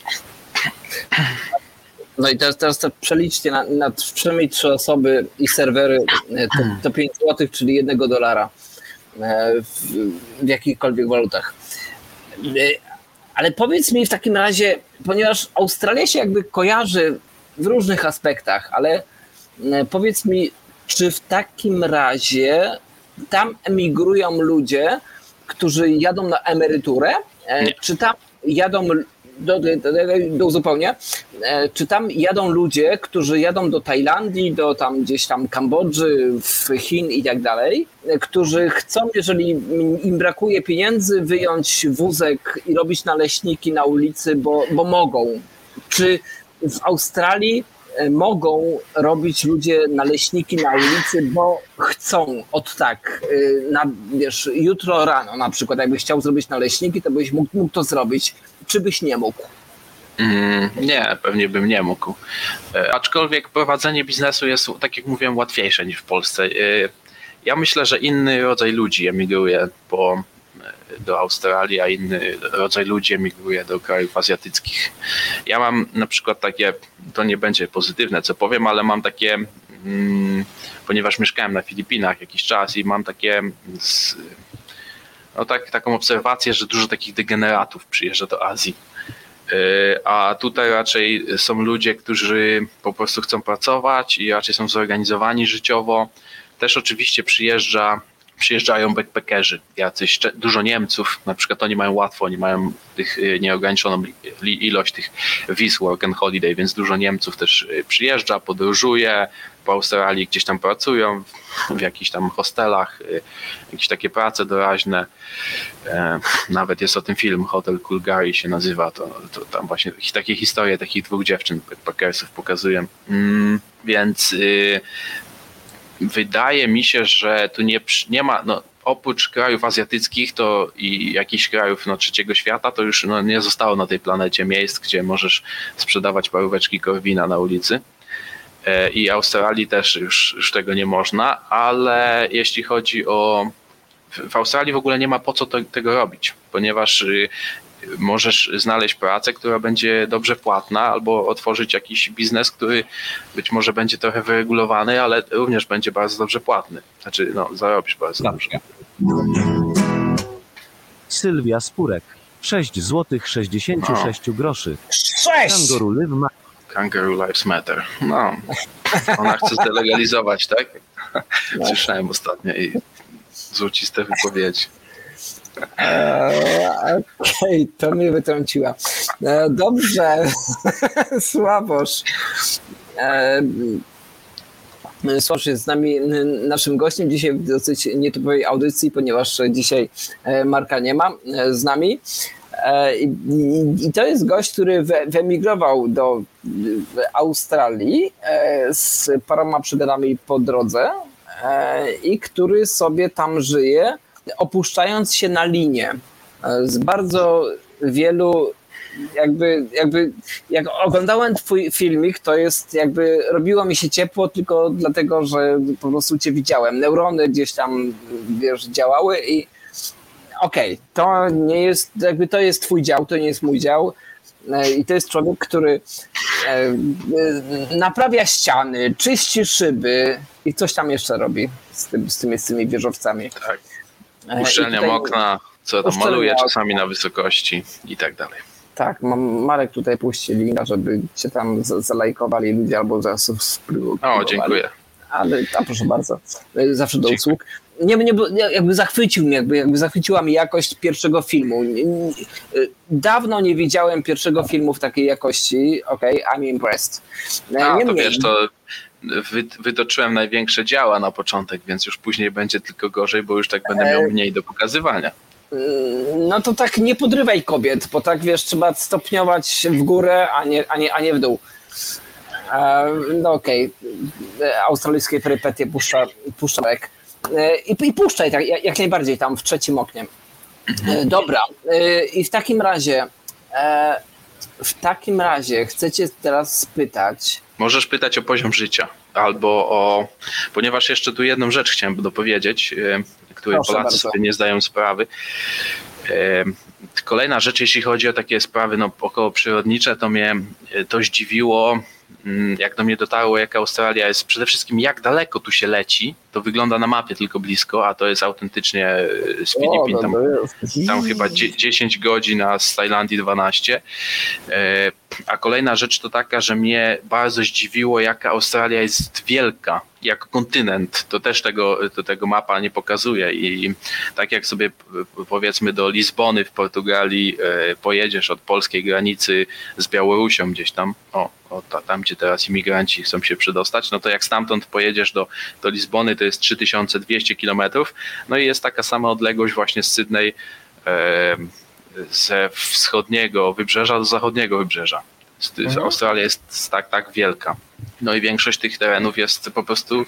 No i teraz, teraz przeliczcie na, na przynajmniej trzy osoby i serwery e, to, to 5 zł, czyli jednego dolara e, w, w jakichkolwiek walutach. E, Ale powiedz mi w takim razie, ponieważ Australia się jakby kojarzy w różnych aspektach, ale e, powiedz mi, czy w takim razie tam emigrują ludzie, którzy jadą na emeryturę, e, Nie. czy tam jadą do, do, do, do E, czy tam jadą ludzie, którzy jadą do Tajlandii, do tam gdzieś tam Kambodży, w Chin i tak dalej, którzy chcą, jeżeli im brakuje pieniędzy, wyjąć wózek i robić naleśniki na ulicy, bo, bo mogą. Czy w Australii e, mogą robić ludzie naleśniki na ulicy, bo chcą od tak, e, na, wiesz, jutro rano na przykład, jakbyś chciał zrobić naleśniki, to byś mógł, mógł to zrobić, czy byś nie mógł? Mm, nie, pewnie bym nie mógł. E, Aczkolwiek prowadzenie biznesu jest, tak jak mówiłem, łatwiejsze niż w Polsce. Ja myślę, że inny rodzaj ludzi emigruje e, do Australii, a inny rodzaj ludzi emigruje do krajów azjatyckich. Ja mam na przykład takie, to nie będzie pozytywne, co powiem, ale mam takie, mm, ponieważ mieszkałem na Filipinach jakiś czas i mam takie no tak, taką obserwację, że dużo takich degeneratów przyjeżdża do Azji. Yy, A tutaj raczej są ludzie, którzy po prostu chcą pracować i raczej są zorganizowani życiowo. Też oczywiście przyjeżdża, przyjeżdżają backpackerzy, jacyś dużo Niemców, na przykład oni mają łatwo, oni mają tych yy, nieograniczoną ilość tych wiz work and holiday, więc dużo Niemców też yy, przyjeżdża, podróżuje, po Australii gdzieś tam pracują w jakichś tam hostelach, yy, jakieś takie prace doraźne. E, Nawet jest o tym film, Hotel Kulgari się nazywa, to, to tam właśnie takie historie takich dwóch dziewczyn backpackersów pokazuję. Mm, więc y, wydaje mi się, że tu nie, nie ma, no, oprócz krajów azjatyckich to i jakichś krajów no, trzeciego świata, to już no, nie zostało na tej planecie miejsc, gdzie możesz sprzedawać paróweczki korwina na ulicy. E, I Australii też już, już tego nie można, ale jeśli chodzi o w w Australii w ogóle nie ma po co to, tego robić, ponieważ y, możesz znaleźć pracę, która będzie dobrze płatna, albo otworzyć jakiś biznes, który być może będzie trochę wyregulowany, ale również będzie bardzo dobrze płatny. Znaczy, no, zarobisz bardzo dobrze. Sylwia Spurek. 6 złotych 66 groszy. Sześć! Kangoru Live ma Kangaroo Lives Matter. No, ona chce zdelegalizować, tak? Słyszałem ostatnio i złociste wypowiedzi. Eee, Okej, to mnie wytrąciła. E, dobrze, Sławosz. E, Sławosz jest z nami naszym gościem dzisiaj w dosyć nietypowej audycji, ponieważ dzisiaj e, Marka nie ma e, z nami. E, I, to jest gość, który wyemigrował do Australii e, z paroma przygodami po drodze e, i który sobie tam żyje, opuszczając się na linię e, z bardzo wielu jakby, jakby jak oglądałem twój filmik, to jest jakby robiło mi się ciepło tylko dlatego, że po prostu cię widziałem. Neurony gdzieś tam wiesz, działały i okej, to nie jest, jakby to jest twój dział, to nie jest mój dział. E, I to jest człowiek, który e, naprawia ściany, czyści szyby i coś tam jeszcze robi z, tym, z, tymi, z tymi wieżowcami. Tak. E, Uszczelniam tutaj- okna, co tam maluję czasami na wysokości i tak dalej. Tak, Marek tutaj puści linka, żeby cię tam zalajkowali ludzie albo zasubskrybowali. O, dziękuję. Ale a proszę bardzo, e, zawsze do usług. Nie, nie, nie, jakby zachwycił mnie, jakby, jakby zachwyciła mi jakość pierwszego filmu. Nie- nie- e, Dawno nie widziałem pierwszego filmu w takiej jakości. Okej, I'm impressed. A, to niemniej- wiesz, to wy, wytoczyłem największe działa na początek, więc już później będzie tylko gorzej, bo już tak będę miał E, mniej do pokazywania. No to tak nie podrywaj kobiet, bo tak wiesz, trzeba stopniować w górę, a nie, a nie, a nie w dół. E, No okej, E, australijskie perypetie puszcza, puszcza I, I puszczaj tak, jak, najbardziej tam w trzecim oknie. E, Dobra, i w takim razie, w takim razie chcecie teraz spytać, Możesz pytać o poziom życia albo o. Ponieważ jeszcze tu jedną rzecz chciałem dopowiedzieć, e, której Proszę Polacy bardzo. sobie nie zdają sprawy. E, Kolejna rzecz, jeśli chodzi o takie sprawy no, około przyrodnicze, to mnie e, to zdziwiło, jak do mnie dotarło, jak Australia jest przede wszystkim jak daleko tu się leci. To wygląda na mapie tylko blisko, a to jest autentycznie e, z Filipin. Tam tam chyba dzie- 10 godzin, a z Tajlandii 12. E, A kolejna rzecz to taka, że mnie bardzo zdziwiło, jaka Australia jest wielka, jako kontynent. To też tego, to tego mapa nie pokazuje. I tak jak sobie powiedzmy do Lizbony w Portugalii e, pojedziesz od polskiej granicy z Białorusią gdzieś tam, o, o ta, tam gdzie teraz imigranci chcą się przedostać, no to jak stamtąd pojedziesz do, do Lizbony, to jest 3200 kilometrów. No i jest taka sama odległość właśnie z Sydney e, ze wschodniego wybrzeża do zachodniego wybrzeża. Mhm. Australia jest tak, tak wielka. No i większość tych terenów jest po prostu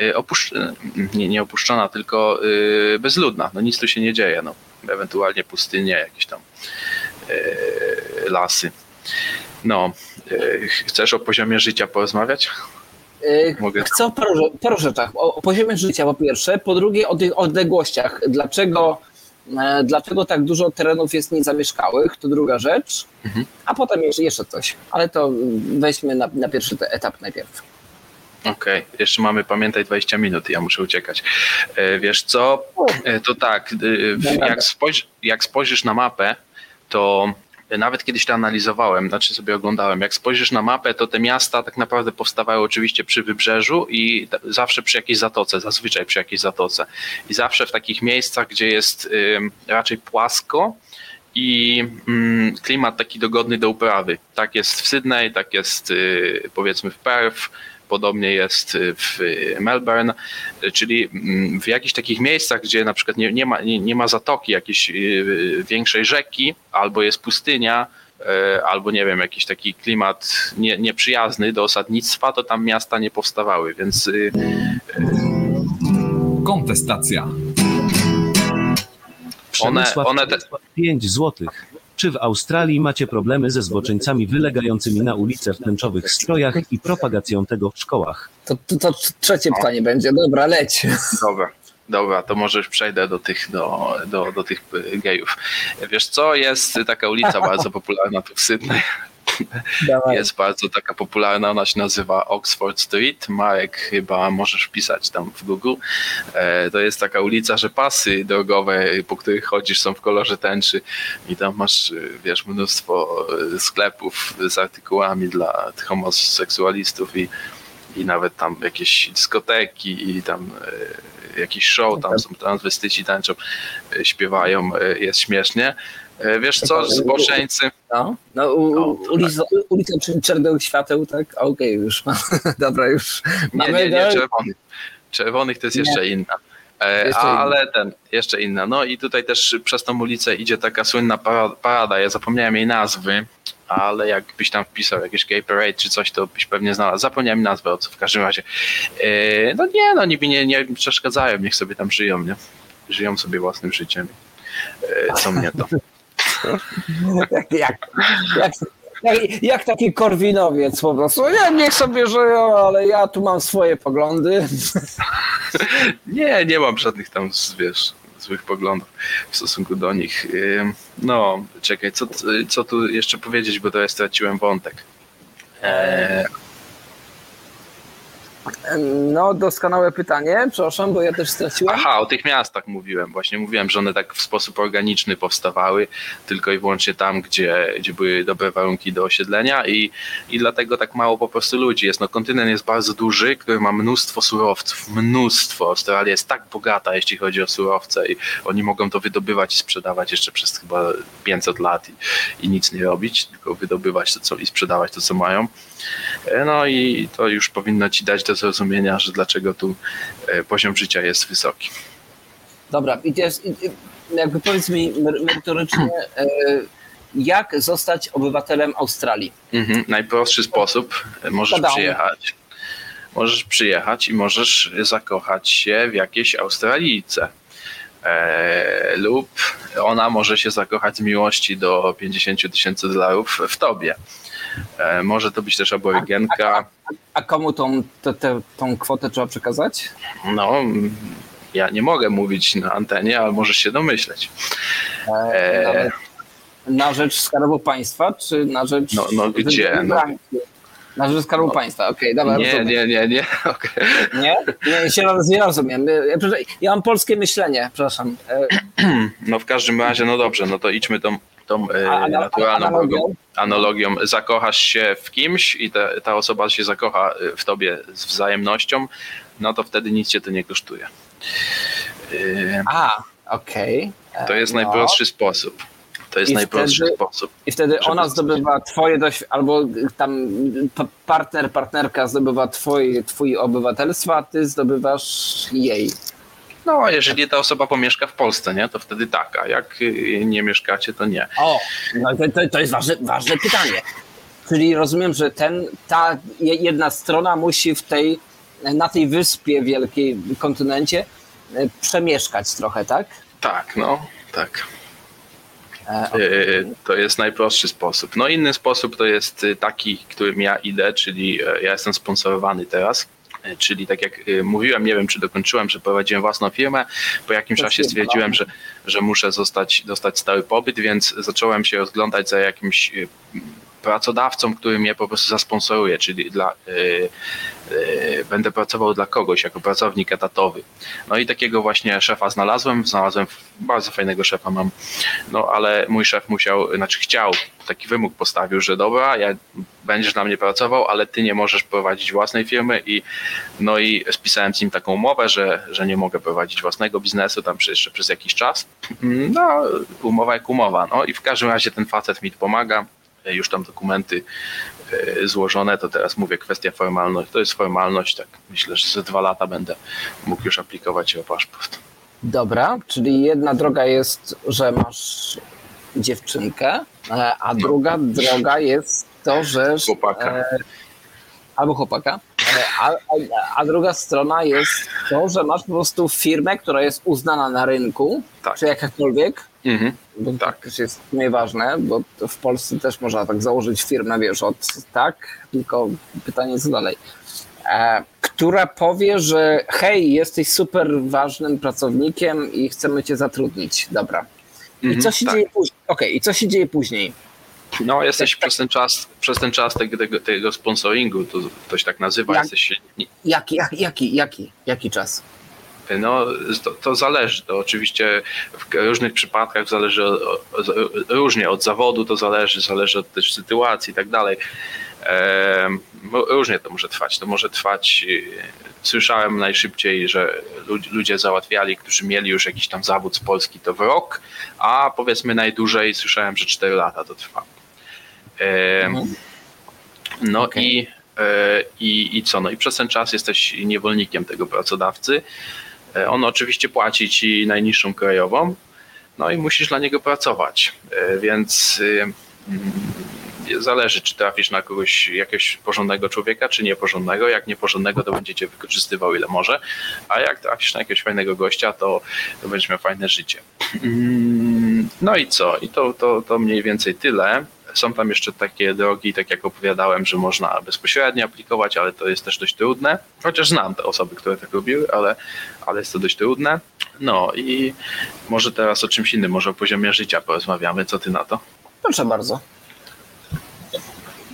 y, opuszczona, nie, nie opuszczona, tylko y, bezludna. No nic tu się nie dzieje. No. Ewentualnie pustynie, jakieś tam y, lasy. No, chcesz o poziomie życia porozmawiać? Mogę. chcę o paru, paru rzeczach. O, o poziomie życia po pierwsze, po drugie o tych odległościach. Dlaczego, dlaczego tak dużo terenów jest niezamieszkałych, to druga rzecz. Mhm. A potem jeszcze, coś. Ale to weźmy na, na pierwszy etap najpierw. Okej, jeszcze mamy, pamiętaj, 20 minut, ja muszę uciekać. E, Wiesz co, E, to tak, e, jak, spojrz, jak spojrzysz na mapę, to nawet kiedyś to analizowałem, znaczy sobie oglądałem, jak spojrzysz na mapę, to te miasta tak naprawdę powstawały oczywiście przy wybrzeżu i zawsze przy jakiejś zatoce, zazwyczaj przy jakiejś zatoce. I zawsze w takich miejscach, gdzie jest raczej płasko, i mm, klimat taki dogodny do uprawy. Tak jest w Sydney, tak jest y, powiedzmy w Perth, podobnie jest w y, Melbourne, czyli mm, w jakichś takich miejscach, gdzie na przykład nie, nie, ma, nie, nie ma zatoki jakiejś y, większej rzeki, albo jest pustynia, y, albo nie wiem, jakiś taki klimat nie, nieprzyjazny do osadnictwa, to tam miasta nie powstawały, więc y, Kontestacja. Przemysław one te- 5 złotych. Czy w Australii macie problemy ze zboczeńcami wylegającymi na ulice w tęczowych strojach i propagacją tego w szkołach? To, to, to trzecie pytanie będzie. Dobra, leć. Dobra, dobra, to może już przejdę do tych, do, do, do tych gejów. Wiesz co, jest taka ulica bardzo popularna tu w Sydney. Dawaj. Jest bardzo taka popularna, ona się nazywa Oxford Street. Marek chyba możesz wpisać tam w Google. E, To jest taka ulica, że pasy drogowe, po których chodzisz są w kolorze tęczy i tam masz, y, wiesz, mnóstwo y, sklepów z artykułami dla homoseksualistów i i nawet tam jakieś dyskoteki i tam e, jakiś show, tam są transwestyci tańczą, e, śpiewają, e, jest śmiesznie. E, Wiesz co, zboczeńcy, No, no u, u, ulica, ulica Czer- Czerwonych Świateł, tak? Okej, już mam. Dobra, już Nie, mamy. nie, nie, no, czerwonych. Czerwonych to jest Nie. jeszcze inna. E, Jeszcze a, inna. ale ten, jeszcze inna. No i tutaj też przez tą ulicę idzie taka słynna para- parada. Ja zapomniałem jej nazwy, ale jakbyś tam wpisał jakieś gay parade czy coś, to byś pewnie znalazł. Zapomniałem nazwę, o co w każdym razie. E, no nie, no niby nie, nie przeszkadzają, niech sobie tam żyją, nie? Żyją sobie własnym życiem. Co mnie to? jak, jak, jak, jak, jak taki korwinowiec po prostu. Nie, niech sobie żyją, ale ja tu mam swoje poglądy. Nie, nie mam żadnych tam, wiesz, złych poglądów w stosunku do nich. No, czekaj, co, co tu jeszcze powiedzieć, bo to ja straciłem wątek. Eee, No, doskonałe pytanie, przepraszam, bo ja też straciłem. aha, o tych miastach mówiłem. Właśnie mówiłem, że one tak w sposób organiczny powstawały, tylko i wyłącznie tam, gdzie, gdzie były dobre warunki do osiedlenia i, i dlatego tak mało po prostu ludzi jest. No, kontynent jest bardzo duży, który ma mnóstwo surowców, mnóstwo. Australia jest tak bogata, jeśli chodzi o surowce i oni mogą to wydobywać i sprzedawać jeszcze przez chyba 500 lat i, i nic nie robić, tylko wydobywać to co, i sprzedawać to, co mają. E, No i to już powinno ci dać do zrozumienia, że dlaczego tu e, poziom życia jest wysoki. Dobra, i teraz jakby powiedz mi mer- merytorycznie, e, jak zostać obywatelem Australii? Mhm. Najprostszy sposób, e, możesz przyjechać. Możesz przyjechać i możesz zakochać się w jakiejś Australijce. E, lub ona może się zakochać z miłości do 50 tysięcy dolarów w tobie. E, może to być też aborygenka. A komu tą, te, te, tą kwotę trzeba przekazać? No, ja nie mogę mówić na antenie, ale możesz się domyśleć. E, E, na, rzecz Skarbu Państwa, czy na rzecz... No- no gdzie? No. Na rzecz Skarbu Państwa, okej, dobra, Nie, rozumiem. nie, nie, nie. okej. Nie? Nie, się roz- nie rozumiem. Ja, przepraszam, ja mam polskie myślenie, przepraszam. E, No w każdym razie, no dobrze, no to idźmy tą, tą e, a- naturalną analogią? analogią. Zakochasz się w kimś i ta, ta osoba się zakocha e, w tobie z wzajemnością, no to wtedy nic cię to nie kosztuje. E, A, okej. E, To jest no. najprostszy sposób. To jest I najprostszy wtedy- sposób. I wtedy ona zdobywa twoje doświadczenie, albo tam partner, partnerka zdobywa twój, twój obywatelstwo, a ty zdobywasz jej. No, a jeżeli ta osoba pomieszka w Polsce, nie, to wtedy tak, a jak y, nie mieszkacie, to nie. O, no to, to, to jest ważne, ważne pytanie. Czyli rozumiem, że ten, ta je- jedna strona musi w tej, na tej wyspie wielkiej kontynencie e, przemieszkać trochę, tak? Tak, no, tak. E, Y, To jest najprostszy sposób. No inny sposób to jest y, taki, którym ja idę, czyli e, ja jestem sponsorowany teraz. Czyli tak jak y, mówiłem, nie wiem czy dokończyłem, że prowadziłem własną firmę. Po jakimś czasie stwierdziłem, że, że muszę zostać, dostać stały pobyt, więc zacząłem się rozglądać za jakimś y, pracodawcą, który mnie po prostu zasponsoruje, czyli dla, y, będę pracował dla kogoś jako pracownik etatowy. No i takiego właśnie szefa znalazłem, znalazłem bardzo fajnego szefa mam, no ale mój szef musiał, znaczy chciał, taki wymóg postawił, że dobra, ja, będziesz dla mnie pracował, ale ty nie możesz prowadzić własnej firmy i no i spisałem z nim taką umowę, że, że nie mogę prowadzić własnego biznesu tam jeszcze przez jakiś czas. No, umowa jak umowa, no i w każdym razie ten facet mi pomaga, już tam dokumenty złożone, to teraz mówię kwestia formalność, to jest formalność, tak myślę, że za dwa lata będę mógł już aplikować o paszport. Dobra, czyli jedna droga jest, że masz dziewczynkę, e, a druga droga jest to, że. Chłopaka. e, Albo chłopaka. A, a, druga strona jest to, że masz po prostu firmę, która jest uznana na rynku, Tak. czy jakakolwiek. Mhm. Bo to Tak. też jest nieważne, bo to w Polsce też można tak założyć firmę, wiesz, od tak, tylko pytanie co dalej. E, która powie, że hej, jesteś super ważnym pracownikiem i chcemy cię zatrudnić. Dobra. I Mhm, co się tak. dzieje później? Okej, i co się dzieje później? No, jesteś Tak, przez ten czas, przez ten czas tego, tego, sponsoringu, to ktoś tak nazywa, Jak- jesteś, Jaki, jak, jaki, jaki, jaki czas? no to, to zależy, to oczywiście w różnych przypadkach zależy o, o, różnie od zawodu, to zależy, zależy od też sytuacji i tak dalej. E, różnie to może trwać. To może trwać. y, Słyszałem najszybciej, że lud- ludzie załatwiali, którzy mieli już jakiś tam zawód z Polski, to w rok, a powiedzmy najdłużej słyszałem, że 4 lata to trwa. Mhm. No Okej. i, e, i, i co? No i przez ten czas jesteś niewolnikiem tego pracodawcy. E, On oczywiście płaci ci najniższą krajową, no i musisz dla niego pracować. E, Więc y, zależy, czy trafisz na kogoś, jakiegoś porządnego człowieka, czy nieporządnego. Jak nieporządnego, to będzie cię wykorzystywał ile może, a jak trafisz na jakiegoś fajnego gościa, to, to będziesz miał fajne życie. Mm, No i co? I to, to, to mniej więcej tyle. Są tam jeszcze takie drogi, tak jak opowiadałem, że można bezpośrednio aplikować, ale to jest też dość trudne. Chociaż znam te osoby, które tak robiły, ale, ale jest to dość trudne. No i może teraz o czymś innym, może o poziomie życia porozmawiamy. Co ty na to? Proszę bardzo.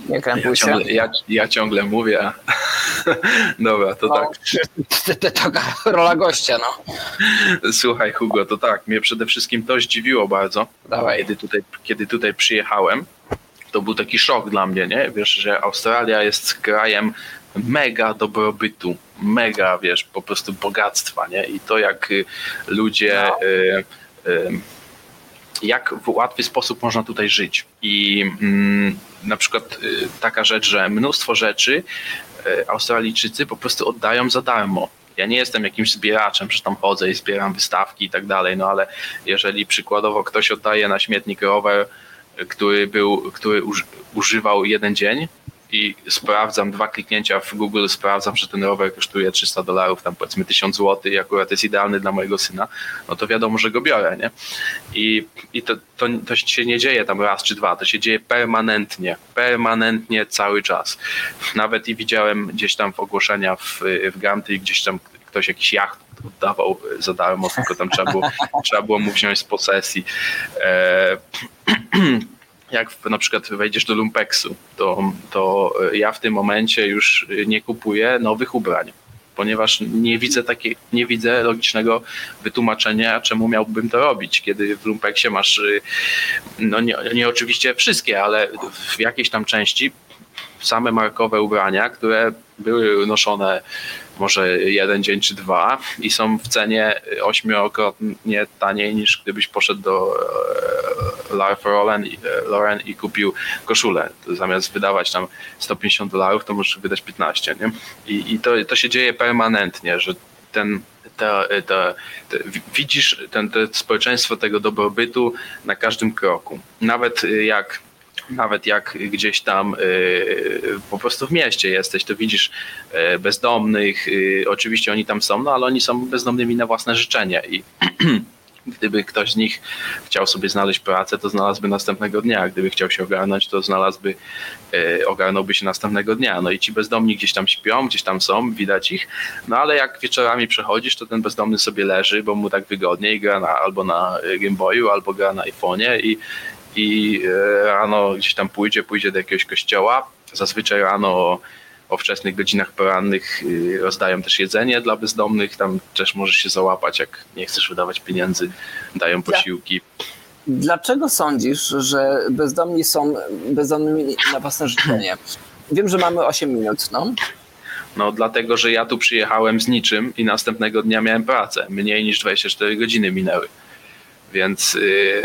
Nie Ja krępuj się. ciągle, ja, ja ciągle mówię. a- Dobra, to No, tak. Taka rola gościa, no. Słuchaj, Hugo, to tak. Mnie przede wszystkim to zdziwiło bardzo. Dawaj. Kiedy tutaj, kiedy tutaj przyjechałem, to był taki szok dla mnie, nie? Wiesz, że Australia jest krajem mega dobrobytu, mega, wiesz, po prostu bogactwa, nie? I to jak y, ludzie, No. y, y, jak w łatwy sposób można tutaj żyć. I mm, na przykład y, taka rzecz, że mnóstwo rzeczy y, Australijczycy po prostu oddają za darmo. Ja nie jestem jakimś zbieraczem, że tam chodzę i zbieram wystawki i tak dalej, no ale jeżeli przykładowo ktoś oddaje na śmietnik rower, który był, który uż, używał jeden dzień i sprawdzam dwa kliknięcia w Google, sprawdzam, że ten rower kosztuje 300 dolarów, tam powiedzmy 1000 zł i akurat jest idealny dla mojego syna, no to wiadomo, że go biorę, nie? I, i to, to, to się nie dzieje tam raz czy dwa, to się dzieje permanentnie, permanentnie cały czas. Nawet i widziałem gdzieś tam w ogłoszenia w, w Granty, gdzieś tam ktoś jakiś jacht oddawał za darmo, tylko tam trzeba było, trzeba było mu wziąć z posesji. E, jak na przykład wejdziesz do Lumpeksu, to, to ja w tym momencie już nie kupuję nowych ubrań, ponieważ nie widzę takiej, nie widzę logicznego wytłumaczenia, czemu miałbym to robić, kiedy w Lumpeksie masz, no nie, nie oczywiście wszystkie, ale w jakiejś tam części same markowe ubrania, które były noszone może jeden dzień czy dwa i są w cenie ośmiokrotnie taniej niż gdybyś poszedł do e, i- e, Lauren i kupił koszulę. Zamiast wydawać tam 150 dolarów, to możesz wydać 15, nie? I, i to, to się dzieje permanentnie, że ten to, widzisz ten, społeczeństwo tego dobrobytu na każdym kroku. Nawet jak nawet jak gdzieś tam y, po prostu w mieście jesteś, to widzisz y, bezdomnych, y, oczywiście oni tam są, no ale oni są bezdomnymi na własne życzenie i gdyby ktoś z nich chciał sobie znaleźć pracę, to znalazłby następnego dnia, gdyby chciał się ogarnąć, to znalazłby, ogarnąłby się następnego dnia. No i ci bezdomni gdzieś tam śpią, gdzieś tam są, widać ich, no ale jak wieczorami przechodzisz, to ten bezdomny sobie leży, bo mu tak wygodniej, gra na, albo na Game Boyu, albo gra na iPhone'ie i i e, rano gdzieś tam pójdzie, pójdzie do jakiegoś kościoła. Zazwyczaj rano o, o wczesnych godzinach porannych y, rozdają też jedzenie dla bezdomnych. Tam też możesz się załapać, jak nie chcesz wydawać pieniędzy, dają posiłki. Dlaczego sądzisz, że bezdomni są bezdomnymi na własne życzenie? Wiem, że mamy 8 minut, no. No dlatego, że ja tu przyjechałem z niczym i następnego dnia miałem pracę. Mniej niż 24 godziny minęły. Więc y,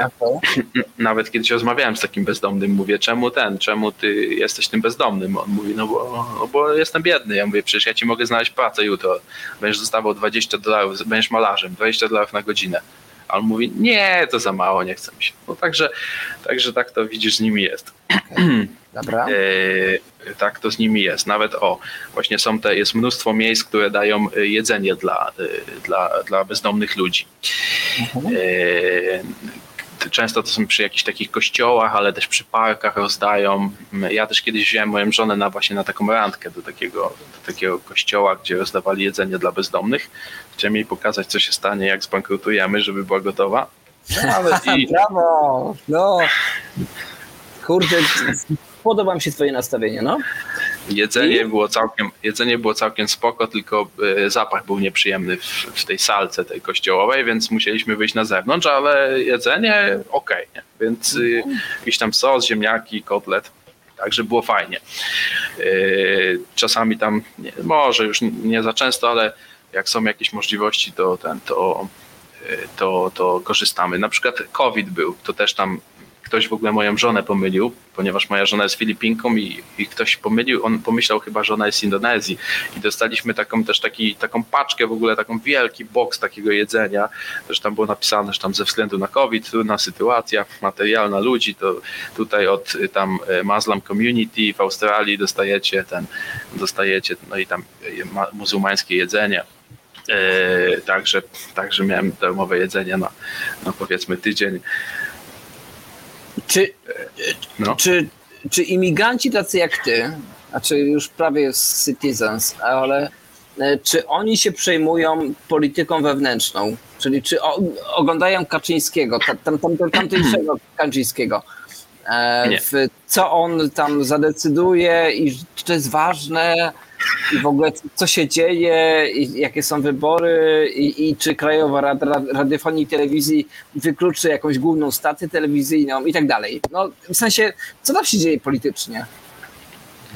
nawet kiedyś rozmawiałem z takim bezdomnym, mówię, czemu ten, czemu ty jesteś tym bezdomnym? On mówi, no bo, no bo jestem biedny. Ja mówię, przecież ja ci mogę znaleźć pracę jutro. Będziesz dostawał 20 dolarów, będziesz malarzem, 20 dolarów na godzinę. A on mówi, nie, to za mało, nie chcę mi się. No także, także tak to widzisz, z nimi jest. Dobra. E, tak to z nimi jest. Nawet o, właśnie są te, jest mnóstwo miejsc, które dają e, jedzenie dla, e, dla, dla bezdomnych ludzi. Mhm. E, Często to są przy jakichś takich kościołach, ale też przy parkach rozdają. Ja też kiedyś wziąłem moją żonę na właśnie na taką randkę do takiego, do takiego kościoła, gdzie rozdawali jedzenie dla bezdomnych. Chciałem jej pokazać, co się stanie, jak zbankrutujemy, żeby była gotowa. No, ale i, Brawo! No. Kurde, podoba mi się twoje nastawienie, no. Jedzenie było całkiem, jedzenie było całkiem spoko, tylko e, zapach był nieprzyjemny w, w tej salce tej kościołowej, więc musieliśmy wyjść na zewnątrz, ale jedzenie okej, nie? więc y, jakiś tam sos, ziemniaki, kotlet. Także było fajnie. Yy, Czasami tam, nie, może już nie za często, ale jak są jakieś możliwości, to ten, to, to, to korzystamy. Na przykład COVID był, to też tam ktoś w ogóle moją żonę pomylił, ponieważ moja żona jest Filipinką i, i ktoś pomylił, on pomyślał chyba, że ona jest z Indonezji i dostaliśmy taką też taki, taką paczkę w ogóle, taką wielki boks takiego jedzenia, że tam było napisane, że tam ze względu na COVID, trudna sytuacja materialna ludzi, to tutaj od y, tam y, Muslim Community w Australii dostajecie ten, dostajecie, no i tam y, ma- muzułmańskie jedzenie. Także, także miałem darmowe jedzenie na, na powiedzmy tydzień. Czy, No. czy, czy imigranci tacy jak ty, znaczy już prawie citizens, ale e, czy oni się przejmują polityką wewnętrzną? Czyli czy o, oglądają Kaczyńskiego, ta- tam, tam, tam, tamtejszego Kaczyńskiego? E, w, co on tam zadecyduje i czy to jest ważne i w ogóle co się dzieje jakie są wybory i, i czy Krajowa Rada Radiofonii i Telewizji wykluczy jakąś główną stację telewizyjną i tak dalej. No w sensie, co tam się dzieje politycznie?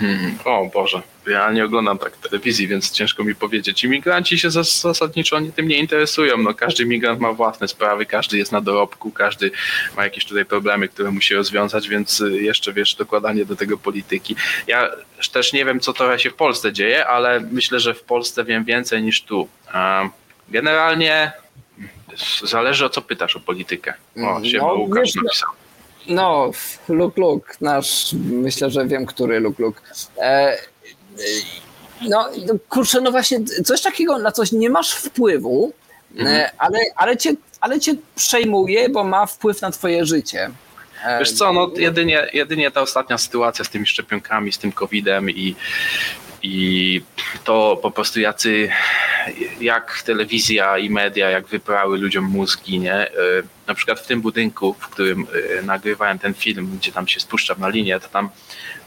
Hmm, o Boże, ja nie oglądam tak telewizji, więc ciężko mi powiedzieć. Imigranci się zas- zasadniczo oni tym nie interesują. No, każdy migrant ma własne sprawy, każdy jest na dorobku, każdy ma jakieś tutaj problemy, które musi rozwiązać, więc y, jeszcze wiesz, dokładanie do tego polityki. Ja też nie wiem, co trochę się w Polsce dzieje, ale myślę, że w Polsce wiem więcej niż tu. Generalnie zależy o co pytasz o politykę. O, się No, Łukasz no- napisał. No, Luk Luk, nasz, myślę, że wiem, który Luk Luk. E, no, no, kurczę, no właśnie, coś takiego, na coś nie masz wpływu, e, ale, ale, cię, ale cię przejmuje, bo ma wpływ na twoje życie. E, Wiesz co, no jedynie, jedynie ta ostatnia sytuacja z tymi szczepionkami, z tym COVID-em i, i to po prostu jacy, jak telewizja i media, jak wyprały ludziom mózgi, nie? E, Na przykład w tym budynku, w którym e, nagrywałem ten film, gdzie tam się spuszczam na linię, to tam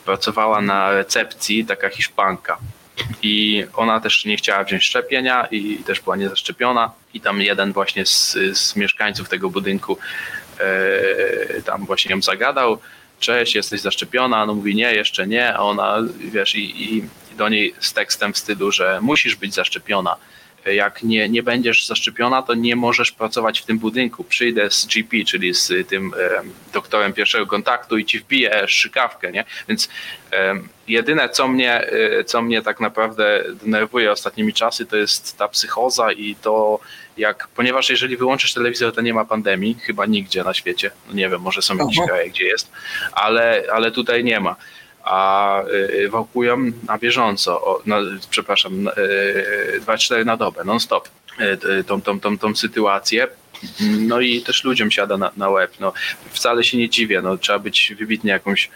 pracowała na recepcji taka Hiszpanka. I ona też nie chciała wziąć szczepienia i też była niezaszczepiona. I tam jeden właśnie z, z mieszkańców tego budynku e, tam właśnie ją zagadał, cześć, jesteś zaszczepiona, no mówi nie, jeszcze nie, a ona, wiesz, i, i i do niej z tekstem w stylu, że musisz być zaszczepiona. Jak nie, nie będziesz zaszczepiona, to nie możesz pracować w tym budynku. Przyjdę z GP, czyli z tym e, doktorem pierwszego kontaktu i ci wbiję szykawkę, nie? Więc jedyne, co mnie, e, co mnie tak naprawdę denerwuje ostatnimi czasy, to jest ta psychoza i to, jak, ponieważ jeżeli wyłączysz telewizor, to nie ma pandemii, chyba nigdzie na świecie. No nie wiem, może są jakieś kraje, gdzie jest, ale, ale tutaj nie ma. A y, ewakuują na bieżąco, o, no, przepraszam, y, 24 na dobę, non-stop, y, y, tą, tą, tą, tą sytuację. No i też ludziom siada na, na łeb. No, wcale się nie dziwię, no, trzeba być wybitnie jakąś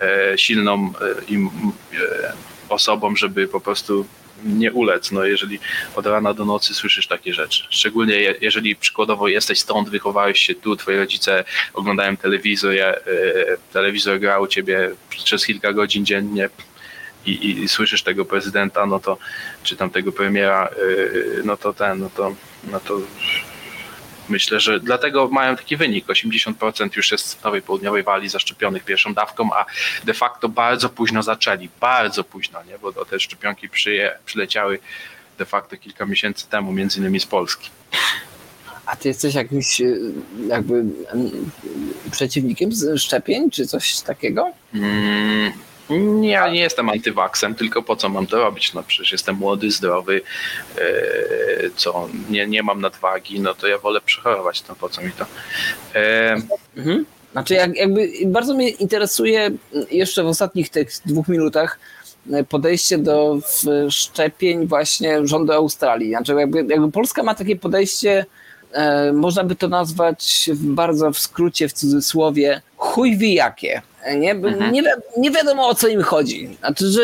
e, silną e, e, osobą, żeby po prostu nie ulec, no jeżeli od rana do nocy słyszysz takie rzeczy. Szczególnie je, jeżeli przykładowo jesteś stąd, wychowałeś się tu, twoi rodzice oglądają telewizor, ja, e, telewizor grał u ciebie przez kilka godzin dziennie i, i, i słyszysz tego prezydenta, no to czy tam tego premiera, e, no to ten, no to, no to Myślę, że dlatego mają taki wynik. 80% już jest w Nowej Południowej Walii zaszczepionych pierwszą dawką, a de facto bardzo późno zaczęli. Bardzo późno, nie? bo te szczepionki przyje, przyleciały de facto kilka miesięcy temu, między innymi z Polski. A ty jesteś jakimś e, jakby em, przeciwnikiem szczepień, czy coś takiego? Mm, ja nie jestem antywaksem, tylko po co mam to robić? No przecież jestem młody, zdrowy, e, co nie, nie mam nadwagi, no to ja wolę przechorować, no po co mi to? E, Mhm. Znaczy, jak, jakby bardzo mnie interesuje m, jeszcze w ostatnich tych dwóch minutach e, podejście do szczepień właśnie rządu Australii. Znaczy, jakby, jakby Polska ma takie podejście, można by to nazwać w, bardzo w skrócie, w cudzysłowie, chuj wie jakie. Nie, Mhm. nie, wi- nie wiadomo o co im chodzi. Znaczy, że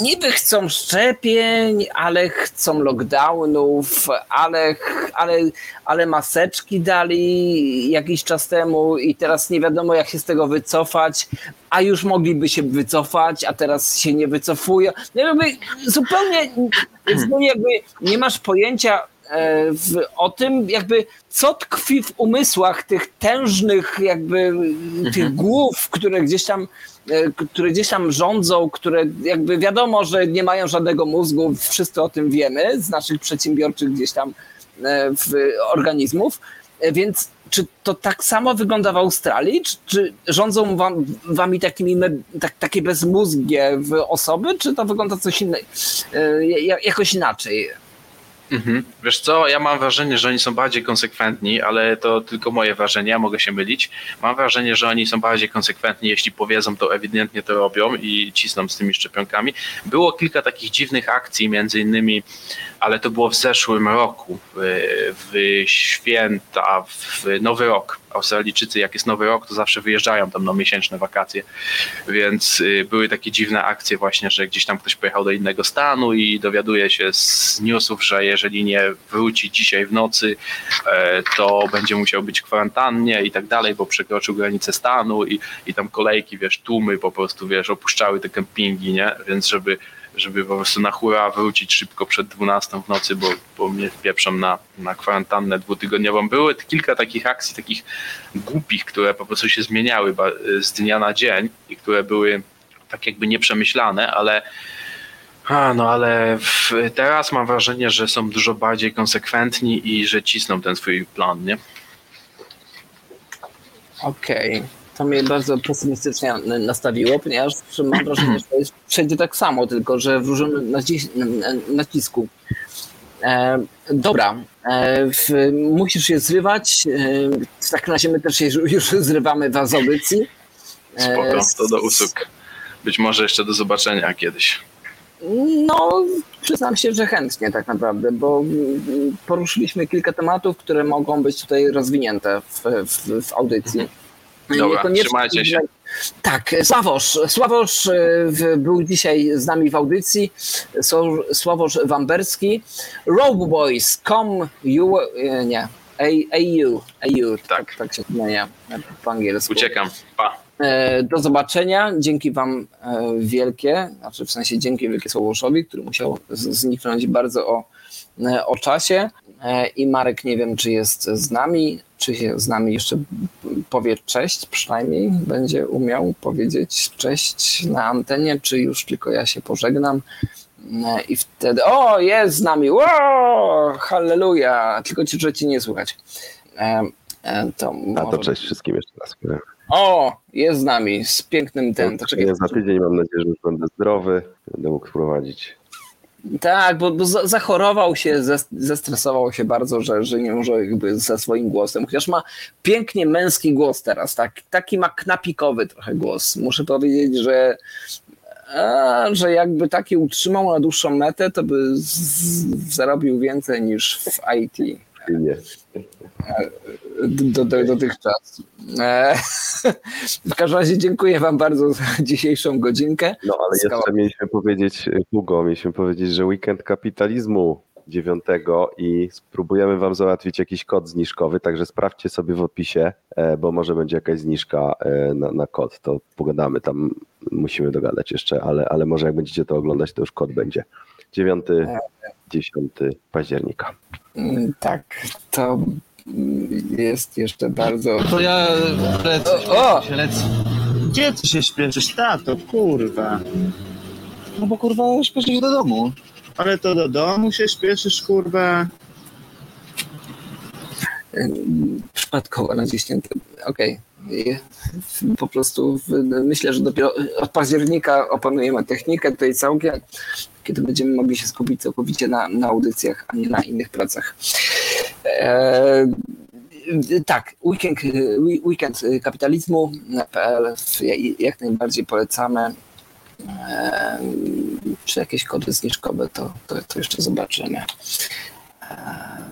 niby chcą szczepień, ale chcą lockdownów, ale, ale, ale maseczki dali jakiś czas temu i teraz nie wiadomo jak się z tego wycofać, a już mogliby się wycofać, a teraz się nie wycofują. No jakby zupełnie, zupełnie jakby nie masz pojęcia w, o tym jakby co tkwi w umysłach tych tężnych jakby tych głów, które gdzieś tam e, które gdzieś tam rządzą, które jakby wiadomo, że nie mają żadnego mózgu, wszyscy o tym wiemy z naszych przedsiębiorczych gdzieś tam e, w organizmów, E, więc czy to tak samo wygląda w Australii? Czy, czy rządzą wam, wami takimi tak, takie bezmózgie w osoby, czy to wygląda coś innego, e, ja- jakoś inaczej? Mhm. Wiesz co, ja mam wrażenie, że oni są bardziej konsekwentni, ale to tylko moje wrażenie, ja mogę się mylić. Mam wrażenie, że oni są bardziej konsekwentni, jeśli powiedzą, to ewidentnie to robią i cisną z tymi szczepionkami. Było kilka takich dziwnych akcji, między innymi, ale to było w zeszłym roku, w, święta, w Nowy Rok. Australijczycy, jak jest Nowy Rok, to zawsze wyjeżdżają tam na miesięczne wakacje, więc y, były takie dziwne akcje właśnie, że gdzieś tam ktoś pojechał do innego stanu i dowiaduje się z newsów, że jeżeli nie wróci dzisiaj w nocy, e, to będzie musiał być w kwarantannie i tak dalej, bo przekroczył granicę stanu i, i tam kolejki, wiesz, tłumy po prostu, wiesz, opuszczały te kempingi, nie? Więc żeby żeby po prostu na hura wrócić szybko przed 12 w nocy, bo, bo mnie wpieprzą na, na kwarantannę dwutygodniową. Były kilka takich akcji, takich głupich, które po prostu się zmieniały z dnia na dzień i które były tak jakby nieprzemyślane, ale a, no ale w, teraz mam wrażenie, że są dużo bardziej konsekwentni i że cisną ten swój plan, nie? Okej. To mnie bardzo pesymistycznie nastawiło, ponieważ mam wrażenie, że to jest wszędzie tak samo, tylko że w różnym nacisku. E, dobra, e, w, musisz się zrywać. E, w takim razie my też już- zrywamy was z audycji. E, Spoko, to do usług. Być może jeszcze do zobaczenia kiedyś. No, przyznam się, że chętnie tak naprawdę, bo poruszyliśmy kilka tematów, które mogą być tutaj rozwinięte w, w, w audycji. Dobra, Niekoniecznie- trzymajcie się. Tak, Sławosz. Sławosz w- był dzisiaj z nami w audycji. Sławosz Wamberski. Rogue Boys, com you, e, nie, AU, AU, tak, Tak. tak się zmienia po angielsku. Uciekam. Pa. E, Do zobaczenia. Dzięki Wam e, wielkie, znaczy w sensie dzięki wielkie Słowoszowi, który musiał zniknąć bardzo o, e, o czasie. E, I Marek nie wiem, czy jest z nami, czy się z nami jeszcze powie cześć, przynajmniej będzie umiał powiedzieć cześć na antenie, czy już tylko ja się pożegnam. E, I wtedy, o, jest z nami, wow, halleluja, tylko ci, że ci nie słychać. E, To A to może- cześć wszystkim jeszcze raz. o, jest z nami, z pięknym ten. To czekaj, Ja za tydzień mam nadzieję, że już będę zdrowy. Będę mógł prowadzić. Tak, bo, bo za- zachorował się, zes- zestresował się bardzo, że, że nie może jakby ze swoim głosem, chociaż ma pięknie męski głos teraz, tak, taki ma knapikowy trochę głos. Muszę powiedzieć, że a, że jakby taki utrzymał na dłuższą metę, to by z, zarobił więcej niż w IT. Nie. do, do, dotychczas. E, w każdym razie dziękuję Wam bardzo za dzisiejszą godzinkę. No ale Skała. jeszcze mieliśmy powiedzieć, Hugo, mieliśmy powiedzieć, że weekend kapitalizmu 9 i spróbujemy wam załatwić jakiś kod zniżkowy, także sprawdźcie sobie w opisie, e, bo może będzie jakaś zniżka e, na, na kod, to pogadamy tam, musimy dogadać jeszcze, ale, ale może jak będziecie to oglądać, to już kod będzie. 9, 10 października. Tak, to jest jeszcze bardzo. To ja lecę. O! Się lecę. Gdzie ty się śpieszysz, tato, kurwa? No bo kurwa śpieszę się do domu. Ale to do domu się śpieszysz, kurwa? Przypadkowo naciśnięte. Okej. I Po prostu w- myślę, że dopiero od października opanujemy technikę tutaj całkiem, kiedy będziemy mogli się skupić całkowicie na, na audycjach, a nie na innych pracach. E, tak, weekend, weekend kapitalizmu na PL jak najbardziej polecamy. E, czy jakieś kody zniżkowe, to, to, to jeszcze zobaczymy. E,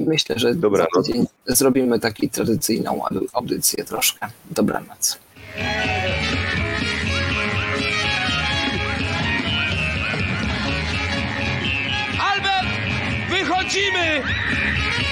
Myślę, że Dobranoc. za tydzień zrobimy taką tradycyjną au- audycję troszkę. Dobranoc. 精美。